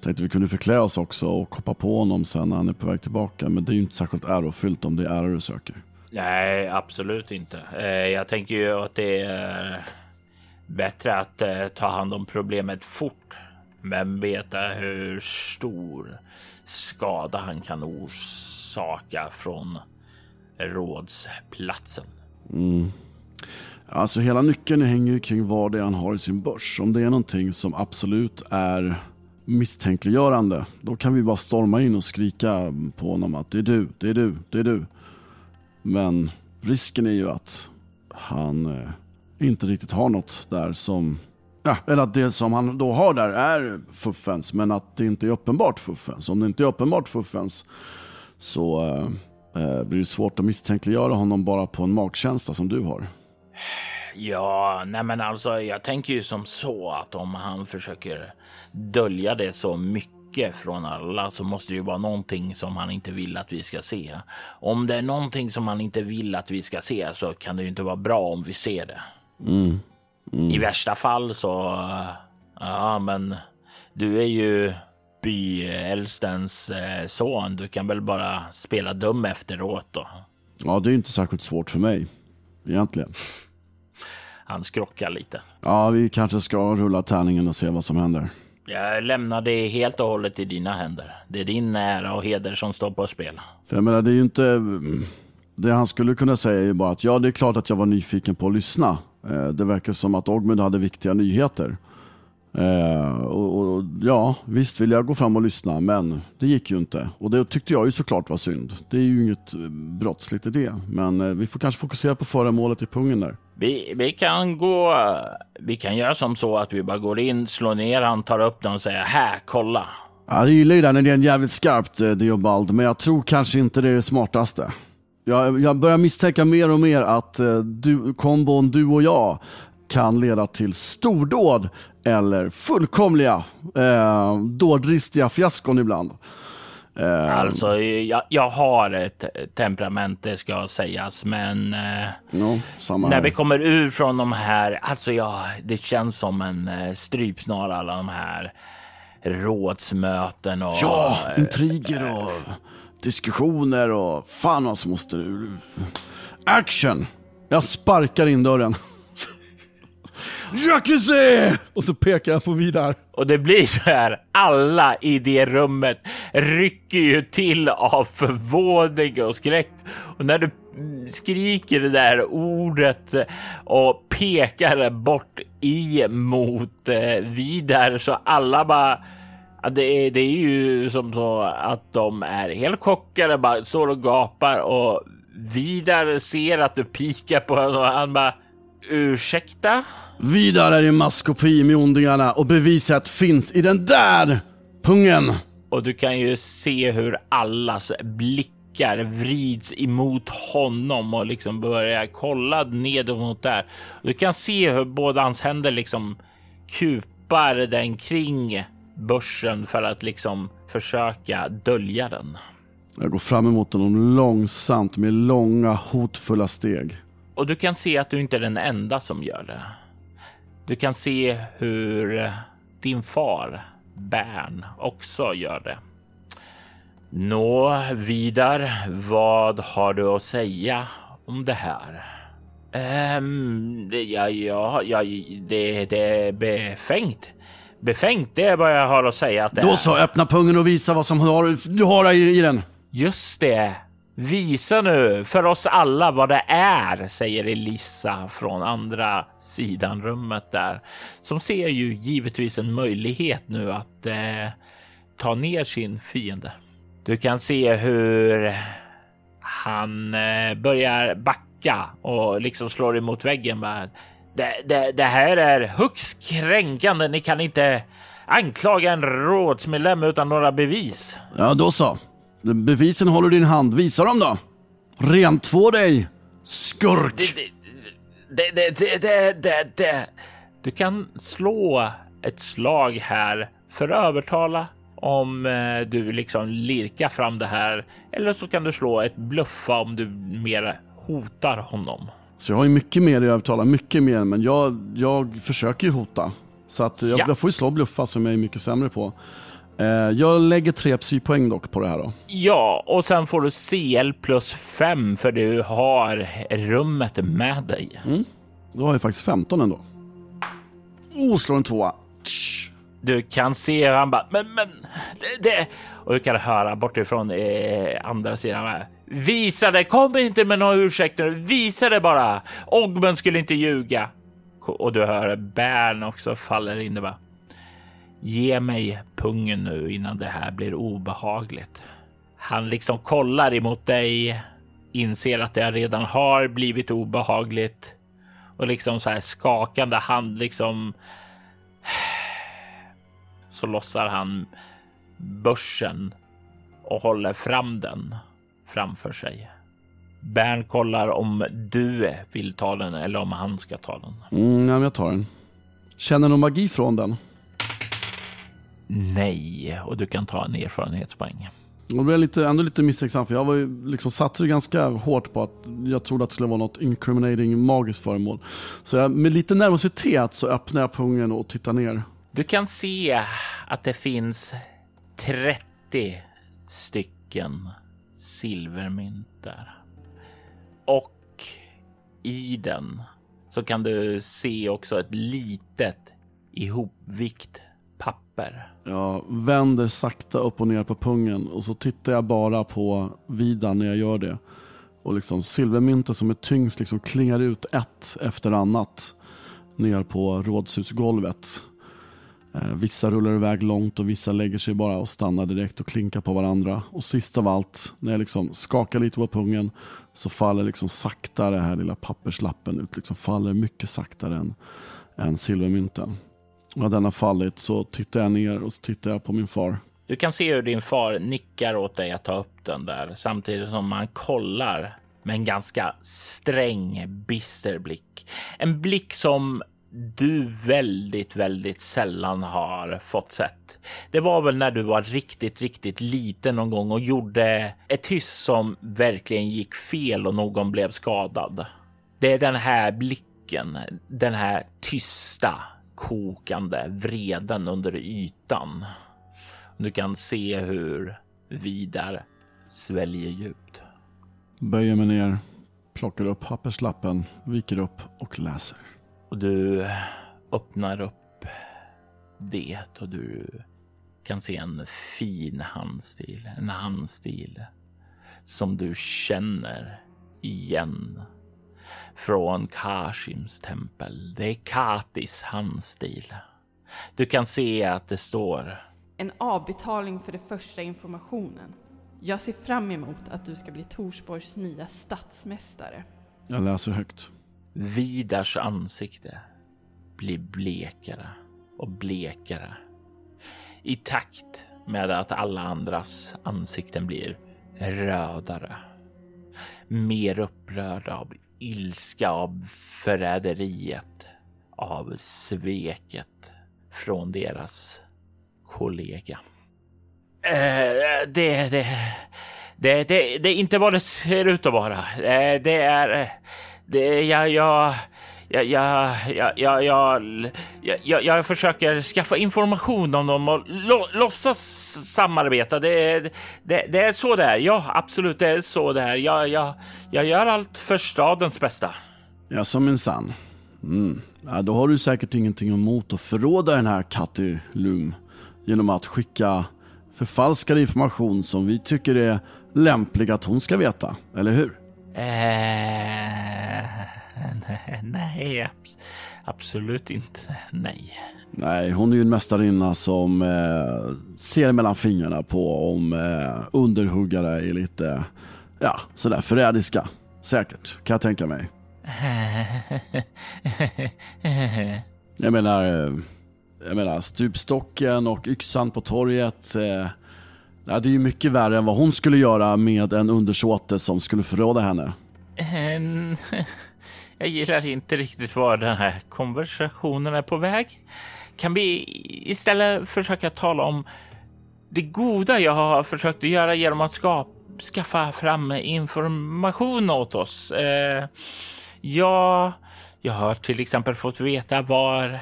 Tänkte vi kunde förklä oss också och hoppa på honom sen när han är på väg tillbaka. Men det är ju inte särskilt ärofyllt om det är ära du söker. Nej, absolut inte. Eh, jag tänker ju att det är bättre att eh, ta hand om problemet fort. Men veta hur stor skada han kan orsaka från rådsplatsen. Mm. Alltså hela nyckeln hänger ju kring vad det är han har i sin börs. Om det är någonting som absolut är misstänkliggörande, då kan vi bara storma in och skrika på honom att det är du, det är du, det är du. Men risken är ju att han eh, inte riktigt har något där som, ja, eller att det som han då har där är fuffens, men att det inte är uppenbart fuffens. Om det inte är uppenbart fuffens så eh, eh blir det svårt att misstänkliggöra honom bara på en magkänsla som du har. Ja, nej men alltså jag tänker ju som så att om han försöker dölja det så mycket från alla så måste det ju vara någonting som han inte vill att vi ska se. Om det är någonting som han inte vill att vi ska se så kan det ju inte vara bra om vi ser det. Mm. I värsta fall så, ja men du är ju byäldstens eh, son. Du kan väl bara spela dum efteråt då. Ja, det är inte särskilt svårt för mig. Egentligen. Han skrockar lite. Ja, vi kanske ska rulla tärningen och se vad som händer. Jag lämnar det helt och hållet i dina händer. Det är din ära och heder som står på spel. För jag menar, det är ju inte... Det han skulle kunna säga är ju bara att ja, det är klart att jag var nyfiken på att lyssna. Eh, det verkar som att Ogmund hade viktiga nyheter. Eh, och, och ja, visst vill jag gå fram och lyssna, men det gick ju inte. Och det tyckte jag ju såklart var synd. Det är ju inget eh, brottsligt i det. Men vi får kanske fokusera på föremålet i pungen där. Vi, vi kan gå. Vi kan göra som så att vi bara går in, slår ner han, tar upp den och säger här, kolla. Ja, jag gillar ju den idén jävligt skarpt, eh, Diobald, men jag tror kanske inte det är det smartaste. Jag, jag börjar misstänka mer och mer att eh, du, kombon du och jag kan leda till stordåd eller fullkomliga eh, dådristiga fiaskon ibland. Eh, Alltså, jag, jag har ett temperament, det ska sägas, men eh, no, när vi kommer ur från de här, alltså ja, det känns som en eh, strypsnara alla de här rådsmöten och... Ja, eh, intriger och diskussioner och fan vad som måste. Action! Jag sparkar in dörren. Jacuzzi! Och så pekar jag på Vidar. Och det blir så här, alla i det rummet rycker ju till av förvåning och skräck. Och när du skriker det där ordet och pekar bort emot eh, Vidar så alla bara Ja, det, är, det är ju som så att de är helt chockade, bara står och gapar och Vidar ser att du pikar på honom och han bara ursäkta? Vidar är i maskopi med ondingarna och beviset finns i den där pungen. Och du kan ju se hur allas blickar vrids emot honom och liksom börjar kolla nedåt mot där. Du kan se hur båda hans händer liksom kupar den kring börsen för att liksom försöka dölja den. Jag går fram emot honom långsamt med långa hotfulla steg. Och du kan se att du inte är den enda som gör det. Du kan se hur din far Bern också gör det. Nå, Vidar, vad har du att säga om det här? Um, ja, ja, ja, det, det är befängt. Befängt, det är vad jag har att säga att det Då är. så, öppna pungen och visa vad som har, du har i, i den. Just det. Visa nu för oss alla vad det är, säger Elissa från andra sidan rummet där. Som ser ju givetvis en möjlighet nu att eh, ta ner sin fiende. Du kan se hur han eh, börjar backa och liksom slår emot väggen. Det, det, det här är högst kränkande. Ni kan inte anklaga en rådsmedlem utan några bevis. Ja, då så. Bevisen håller i din hand. Visa dem då. Rentvå dig, skurk. Det, det, det, det, det. Du kan slå ett slag här för att övertala om eh, du liksom lirkar fram det här. Eller så kan du slå ett bluffa om du mer hotar honom. Så jag har ju mycket mer i övertala, mycket mer, men jag, jag försöker ju hota. Så att jag, Ja. jag får ju slå bluffa som jag är mycket sämre på. Eh, jag lägger tre psypoäng dock på det här då. Ja, och sen får du CL plus fem för du har rummet med dig. Då har jag faktiskt 15 ändå. Oh, slår en tvåa. Du kan se hur han bara, men, men, det, det. Och du kan höra bortifrån eh, andra sidan. Här. Visa det, kom inte med några ursäkter, visa det bara. Ogmund skulle inte ljuga. Och du hör Bern också faller in det bara. Ge mig pungen nu innan det här blir obehagligt. Han liksom kollar emot dig, inser att det redan har blivit obehagligt och liksom så här skakande hand liksom så lossar han börsen och håller fram den framför sig. Bern kollar om du vill ta den eller om han ska ta den. Mm, ja, men jag tar den. Känner någon magi från den? Nej, och du kan ta en erfarenhetspoäng. Då blir jag lite, ändå lite misstänksam för jag var ju liksom satte ganska hårt på att jag trodde att det skulle vara något incriminating magiskt föremål. Så jag, med lite nervositet så öppnar jag pungen och tittar ner. Du kan se att det finns 30 stycken silvermynt där. Och i den så kan du se också ett litet ihopvikt papper. Jag vänder sakta upp och ner på pungen och så tittar jag bara på Vidan när jag gör det. Och liksom silvermyntet som är tyngst liksom klingar ut ett efter annat ner på rådshusgolvet. Eh, vissa rullar iväg långt och vissa lägger sig bara och stannar direkt och klinkar på varandra. Och sist av allt, när jag liksom skakar lite på pungen så faller liksom sakta den här lilla papperslappen ut. Liksom faller mycket saktare än, än silvermynten. När den har fallit så tittar jag ner och så tittar jag på min far. Du kan se hur din far nickar åt dig att ta upp den där samtidigt som man kollar med en ganska sträng, bister blick. En blick som du väldigt, väldigt sällan har fått sett. Det var väl när du var riktigt, riktigt liten någon gång och gjorde ett hyss som verkligen gick fel och någon blev skadad. Det är den här blicken, den här tysta, kokande vreden under ytan. Du kan se hur Vidar sväljer djupt. Böjer mig ner, plockar upp papperslappen, viker upp och läser. Och du öppnar upp det och du kan se en fin handstil. En handstil som du känner igen från Kashims tempel. Det är Katis handstil. Du kan se att det står En avbetalning för den första informationen. Jag ser fram emot att du ska bli Torsborgs nya statsmästare. Jag läser högt. Vidars ansikte blir blekare och blekare i takt med att alla andras ansikten blir rödare. Mer upprörda av ilska, av förräderiet, av sveket från deras kollega. Eh, det, det, det, det, det är inte vad det ser ut att vara. Eh, det är... Eh, det, jag, jag, jag, jag, jag, jag, jag, försöker skaffa information om dem och lo, låtsas samarbeta. Det, det, det är så det är. Ja, absolut, det är så det är. Jag, jag, jag gör allt för stadens bästa. Ja, som minsann. Mm. Ja, då har du säkert ingenting emot att förråda den här Katti Lum genom att skicka förfalskad information som vi tycker är lämplig att hon ska veta, eller hur? Eh, nej, absolut inte. Nej. Nej, hon är ju en mästarinna som eh, ser mellan fingrarna på om eh, underhuggare är lite, ja, sådär förrädiska. Säkert, kan jag tänka mig. jag menar, eh, jag menar stupstocken och yxan på torget. Eh, Ja, det är ju mycket värre än vad hon skulle göra med en undersåte som skulle förråda henne. Jag gillar inte riktigt var den här konversationen är på väg. Kan vi istället försöka tala om det goda jag har försökt att göra genom att skapa, skaffa fram information åt oss? Eh, ja, jag har till exempel fått veta var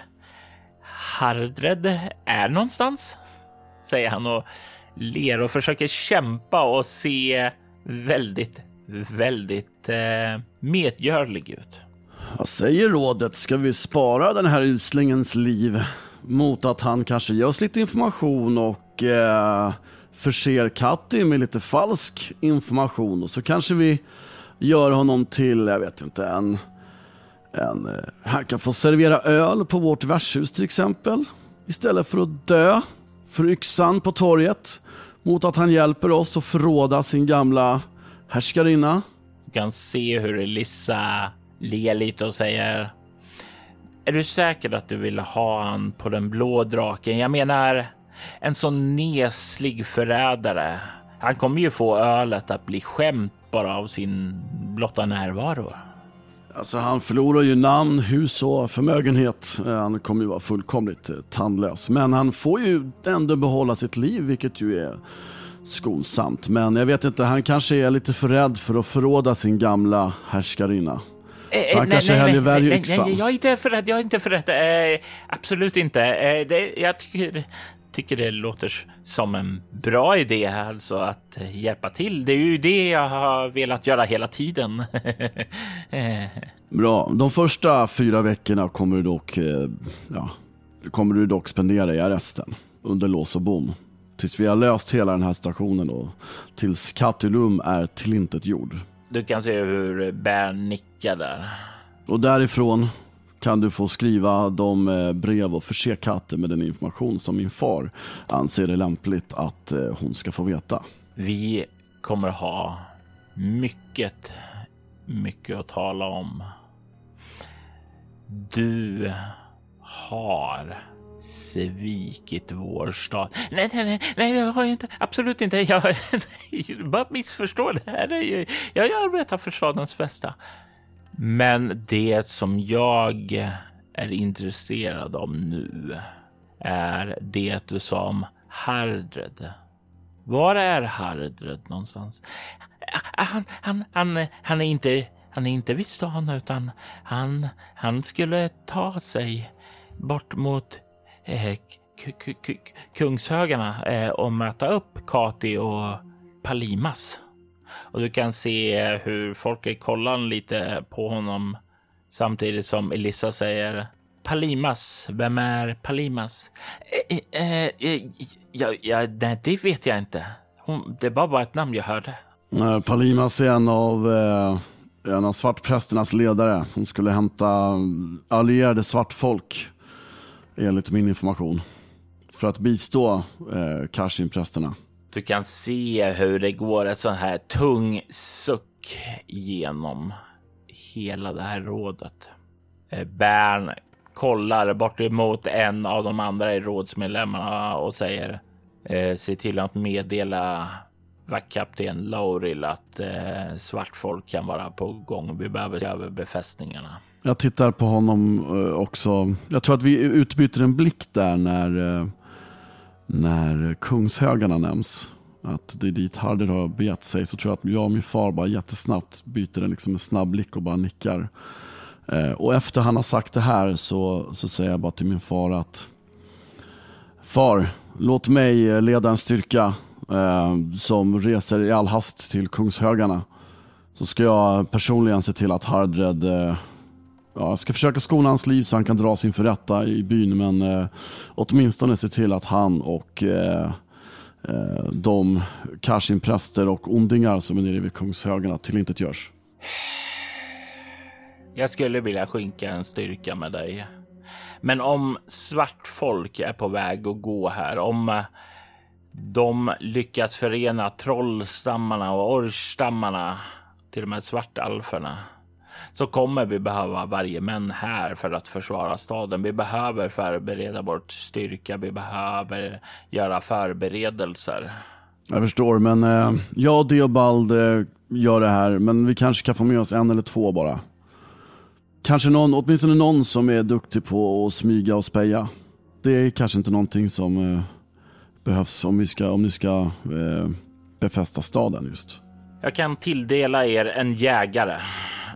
Hardred är någonstans, säger han och ler och försöker kämpa och se väldigt, väldigt eh, medgörlig ut. Vad säger rådet? Ska vi spara den här uslingens liv mot att han kanske ger oss lite information och eh, förser Katti med lite falsk information och så kanske vi gör honom till, jag vet inte, en, en eh, han kan få servera öl på vårt värdshus till exempel istället för att dö för yxan på torget mot att han hjälper oss att förråda sin gamla härskarinna. Du kan se hur Elissa ler lite och säger Är du säker att du vill ha han på den blå draken? Jag menar en sån neslig förrädare. Han kommer ju få ölet att bli skämt bara av sin blotta närvaro. Alltså han förlorar ju namn, hus och förmögenhet. Han kommer ju vara fullkomligt eh, tandlös. Men han får ju ändå behålla sitt liv, vilket ju är skonsamt. Men jag vet inte, han kanske är lite för rädd för att förråda sin gamla härskarinna. Eh, Så han nej, kanske nej, hellre väljer yxan. Nej, jag är inte för rädd, jag är inte för rädd. Eh, absolut inte. Eh, det, jag tycker tycker det låter som en bra idé, alltså att hjälpa till. Det är ju det jag har velat göra hela tiden. bra. De första fyra veckorna kommer du dock, eh, ja, kommer du dock spendera i arresten under lås och bom. Tills vi har löst hela den här stationen och tills Katulum är tillintetgjord. Du kan se hur Bern nickar där. Och därifrån kan du få skriva de eh, brev och förse katten med den information som min far anser det lämpligt att eh, hon ska få veta. Vi kommer ha mycket, mycket att tala om. Du har svikit vår stad. Nej, nej, nej, nej, jag har inte. Absolut inte. Jag bara missförstår det här. Jag, jag arbetar för stadens bästa. Men det som jag är intresserad av nu är det du sa om Hardred. Var är Hardred någonstans? Han, han, han, han är inte han är inte vid stan utan han, han skulle ta sig bort mot Eh, kungshögarna eh, och möta upp Kati och Palimas. Och du kan se eh, hur folk kollar lite på honom samtidigt som Elissa säger Palimas, vem är Palimas? Eh, eh, eh, eh, ja, ja, nej, det vet jag inte. Hon, det var bara ett namn jag hörde. Palimas är en av, eh, en av svartprästernas ledare. Hon skulle hämta allierade svartfolk enligt min information. För att bistå eh, Kashin-prästerna. Du kan se hur det går ett sån här tung suck genom hela det här rådet. Eh, Bern kollar bort emot en av de andra rådsmedlemmarna och säger eh, se till att meddela vaktkapten Lauril att eh, svartfolk kan vara på gång. Vi behöver se över befästningarna. Jag tittar på honom eh, också. Jag tror att vi utbyter en blick där när eh, när Kungshögarna nämns, att det är dit Harder har begett sig, så tror jag att jag och min far bara jättesnabbt byter en, liksom en snabb blick och bara nickar. Eh, och efter han har sagt det här så, så säger jag bara till min far att Far, låt mig leda en styrka eh, som reser i all hast till Kungshögarna. Så ska jag personligen se till att Hardred eh, Ja, jag ska försöka skona hans liv så han kan dras inför rätta i byn men eh, åtminstone se till att han och eh, eh de Kashin-präster och ondingar som är nere vid Kungshögarna tillintetgörs. Jag skulle vilja skynka en styrka med dig. Men om svart folk är på väg att gå här, om eh, de lyckats förena trollstammarna och orchstammarna, till de här svartalferna, så kommer vi behöva varje män här för att försvara staden. Vi behöver förbereda vår styrka. Vi behöver göra förberedelser. Jag förstår, men eh, jag och Deobald eh, gör det här, men vi kanske kan få med oss en eller två bara. Kanske någon, åtminstone någon som är duktig på att smyga och speja. Det är kanske inte någonting som eh, behövs om, vi ska, om ni ska eh, befästa staden just. Jag kan tilldela er en jägare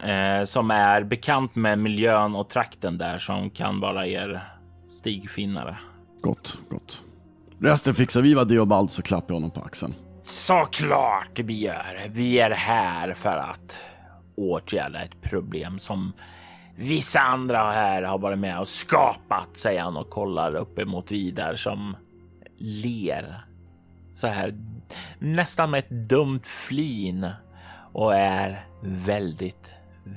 eh, som är bekant med miljön och trakten där som kan vara er stigfinnare. Gott, gott. Resten fixar vi vad Deobald så klappar jag honom på axeln. Såklart vi gör. Vi är här för att åtgärda ett problem som vissa andra här har varit med och skapat, säger han och kollar uppemot Vidar som ler så här nästan med ett dumt flin och är väldigt,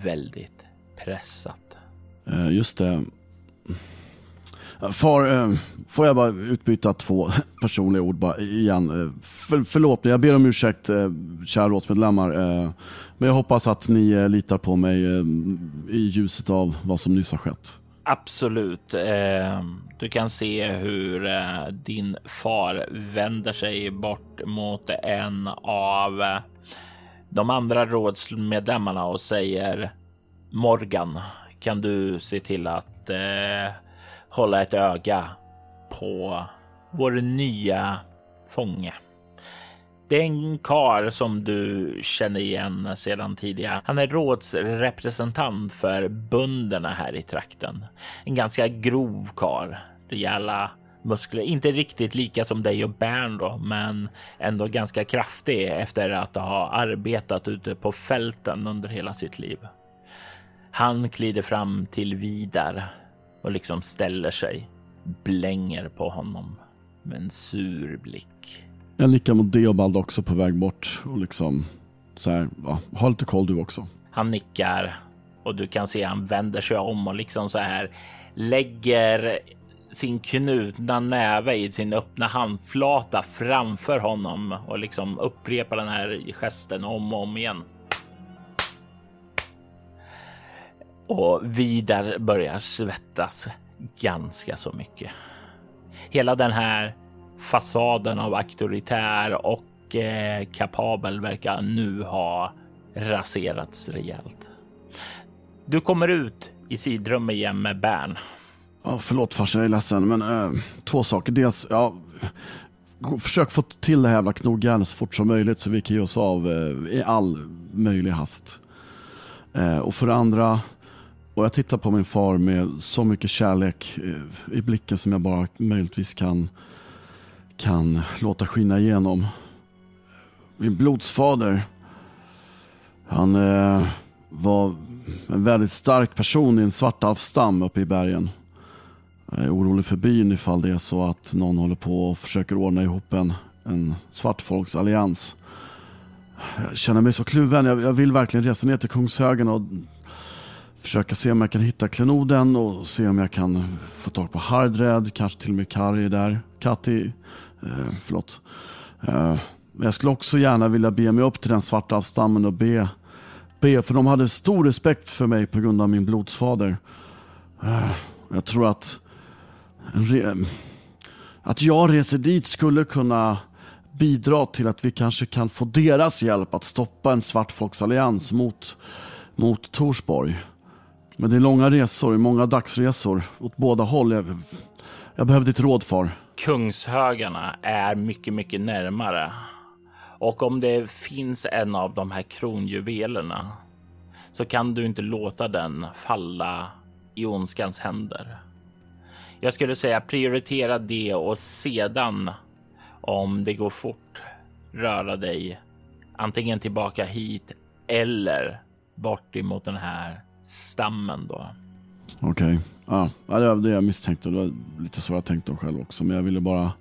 väldigt pressat. Eh, just det. Far, eh, får jag bara utbyta två personliga ord bara igen? Eh, för, förlåt mig, jag ber om ursäkt kära rådsmedlemmar. Men jag hoppas att ni litar på mig i ljuset av vad som nyss har skett. Absolut. Du kan se hur din far vänder sig bort mot en av de andra rådsmedlemmarna och säger Morgan, kan du se till att eh, hålla ett öga på vår nya fånge? Det är en kar som du känner igen sedan tidigare. Han är rådsrepresentant för bönderna här i trakten. En ganska grov kar. Rejäla muskler. Inte riktigt lika som dig och Bern då, men ändå ganska kraftig efter att ha arbetat ute på fälten under hela sitt liv. Han klider fram till Vidar och liksom ställer sig, blänger på honom med en sur blick. Jag nickar mot Deobald också på väg bort och liksom så här, ja, ha lite koll du också. Han nickar och du kan se han vänder sig om och liksom så här lägger sin knutna näve i sin öppna handflata framför honom och liksom upprepar den här gesten om och om igen. Och Vidar börjar svettas ganska så mycket. Hela den här fasaden av auktoritär och eh, kapabel verkar nu ha raserats rejält. Du kommer ut i sidrummet igen med Bern. Ja, förlåt farsan, jag är ledsen, men äh, två saker. Dels, ja, försök få till det här jävla knogjärnet så fort som möjligt så vi kan ge oss av äh, i all möjlig hast. Äh, och för det andra, och jag tittar på min far med så mycket kärlek i blicken som jag bara möjligtvis kan kan låta skina igenom. Min blodsfader, han eh, var en väldigt stark person i en svartalfstam uppe i bergen. Jag är orolig för byn ifall det är så att någon håller på och försöker ordna ihop en, en svartfolksallians. Jag känner mig så kluven. Jag, jag vill verkligen resa ner till Kungshögen och försöka se om jag kan hitta klenoden och se om jag kan få tag på Hardred, kanske till och med Kari där. Katti, Eh, förlåt. Eh, men jag skulle också gärna vilja be mig upp till den svarta stammen och be, be. För de hade stor respekt för mig på grund av min blodsfader. Eh, jag tror att, att jag reser dit skulle kunna bidra till att vi kanske kan få deras hjälp att stoppa en svartfolksallians mot, mot Torsborg. Men det är långa resor, många dagsresor åt båda håll. Jag, jag behöver ditt råd far. Kungshögarna är mycket, mycket närmare. Och om det finns en av de här kronjuvelerna så kan du inte låta den falla i ondskans händer. Jag skulle säga prioritera det och sedan om det går fort röra dig antingen tillbaka hit eller bort emot den här stammen då. Okej, okay. ja, det var det jag misstänkte. Det var lite så jag tänkte själv också. Men jag ville bara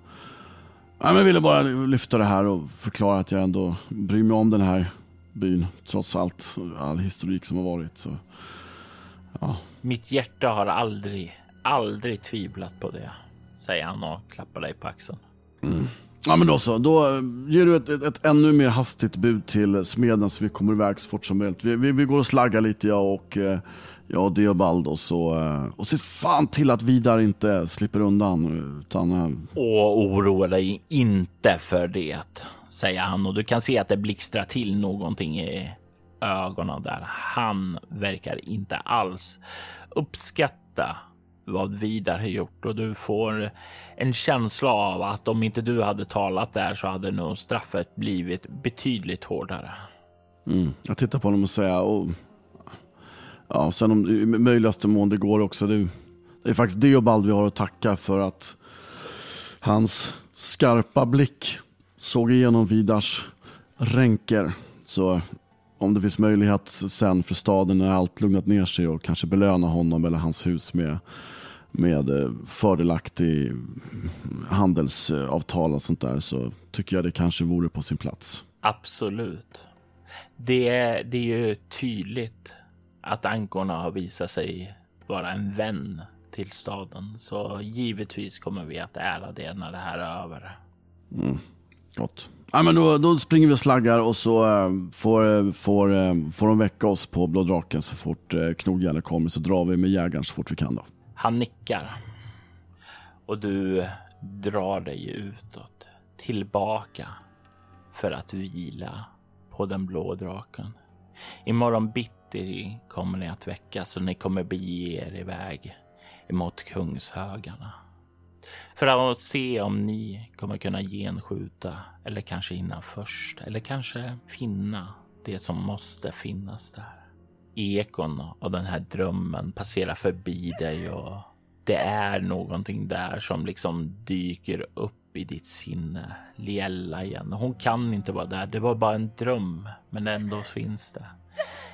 Ja, jag ville bara lyfta det här och förklara att jag ändå bryr mig om den här byn. Trots allt, all historik som har varit. Så, ja. Mitt hjärta har aldrig, aldrig tvivlat på det, säger han och klappar dig på axeln. Mm. Ja men då så, då ger du ett, ett, ett, ännu mer hastigt bud till smeden så vi kommer iväg så fort som möjligt. Vi, vi, vi går och slaggar lite jag och eh, Ja, Deobald och så. Eh, och se fan till att Vidar inte slipper undan. Utan... Eh, och oroa dig inte för det, säger han. Och du kan se att det blixtrar till någonting i ögonen där. Han verkar inte alls uppskatta vad Vidar har gjort och du får en känsla av att om inte du hade talat där så hade nog straffet blivit betydligt hårdare. Mm. Jag tittar på honom och säger, och Ja, sen om i möjligaste mån det går också. Det, det är faktiskt Deobald vi har att tacka för att hans skarpa blick såg igenom Vidars ränker. Så om det finns möjlighet sen för staden när allt lugnat ner sig och kanske belöna honom eller hans hus med, med eh, fördelaktig handelsavtal och sånt där så tycker jag det kanske vore på sin plats. Absolut. Det, det är ju tydligt att ankorna har visat sig vara en vän till staden. Så givetvis kommer vi att ära det när det här är över. Mm, gott. Ja, men då, då springer vi och slaggar och så äh, får, eh, får, äh, får de väcka oss på Blå draken så fort knogjärnet kommer så drar vi med jägaren så fort vi kan. Då. Han nickar och du drar dig utåt tillbaka för att vila på den blå draken. Imorgon bitti kommer ni att väckas och ni kommer bege er iväg emot Kungshögarna. För att se om ni kommer kunna genskjuta eller kanske hinna först eller kanske finna det som måste finnas där. Ekon av den här drömmen passerar förbi dig och det är någonting där som liksom dyker upp i ditt sinne. Liella igen. Hon kan inte vara där. Det var bara en dröm, men ändå finns det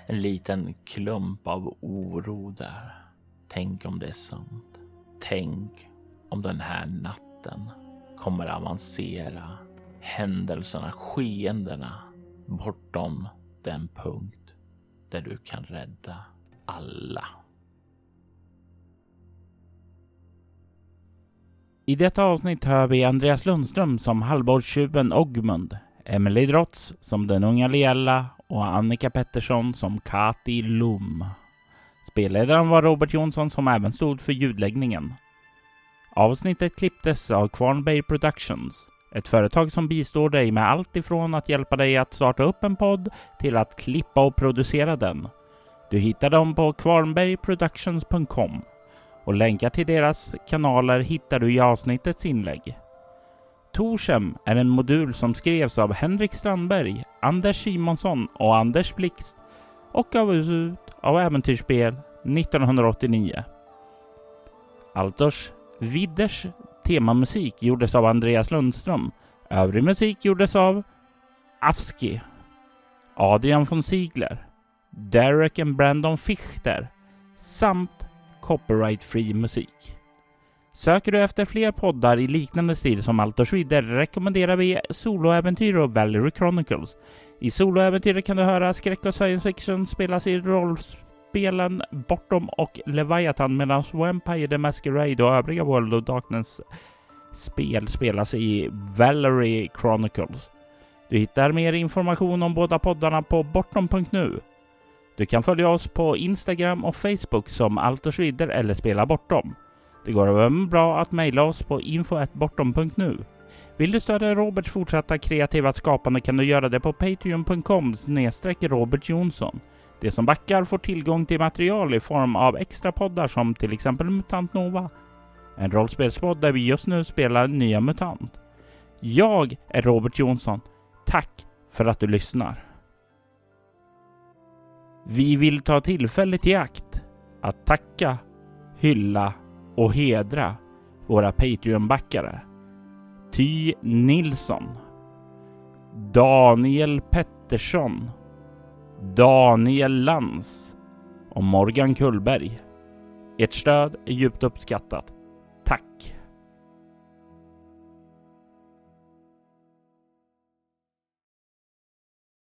en liten klump av oro där. Tänk om det är sant. Tänk om den här natten kommer avancera händelserna, skeendena bortom den punkt där du kan rädda alla. I detta avsnitt hör vi Andreas Lundström som halvborgstjuven Ogmund, Emily Drotz som den unga Liella och Annika Pettersson som Kati Lum. Spelledaren var Robert Jonsson som även stod för ljudläggningen. Avsnittet klipptes av Kvarnberg Productions, ett företag som bistår dig med allt ifrån att hjälpa dig att starta upp en podd till att klippa och producera den. Du hittar dem på kvarnbergproductions.com och länkar till deras kanaler hittar du i avsnittets inlägg. Torsem är en modul som skrevs av Henrik Strandberg, Anders Simonsson och Anders Blixt och gavs ut av Äventyrsspel 1989. Altors Vidders temamusik gjordes av Andreas Lundström. Övrig musik gjordes av Aski, Adrian von Ziegler, Derek and Brandon Fichter samt copyright-free musik. Söker du efter fler poddar i liknande stil som Altor Schwider rekommenderar vi Soloäventyr och Valerie Chronicles. I Soloäventyret kan du höra skräck och science fiction spelas i spelen Bortom och Leviathan medan Vampire the Masquerade och övriga World of Darkness spel spelas i Valerie Chronicles. Du hittar mer information om båda poddarna på bortom.nu. Du kan följa oss på Instagram och Facebook som Altersvider eller Spela Bortom. Det går även bra att mejla oss på info.bortom.nu. Vill du stödja Roberts fortsatta kreativa skapande kan du göra det på patreon.com snedstreck Robert Jonsson. De som backar får tillgång till material i form av extra poddar som till exempel Mutant Nova. En rollspelspodd där vi just nu spelar nya MUTANT. Jag är Robert Jonsson. Tack för att du lyssnar. Vi vill ta tillfället i akt att tacka, hylla och hedra våra Patreon-backare. Ty Nilsson, Daniel Pettersson, Daniel Lans och Morgan Kullberg. Ert stöd är djupt uppskattat. Tack!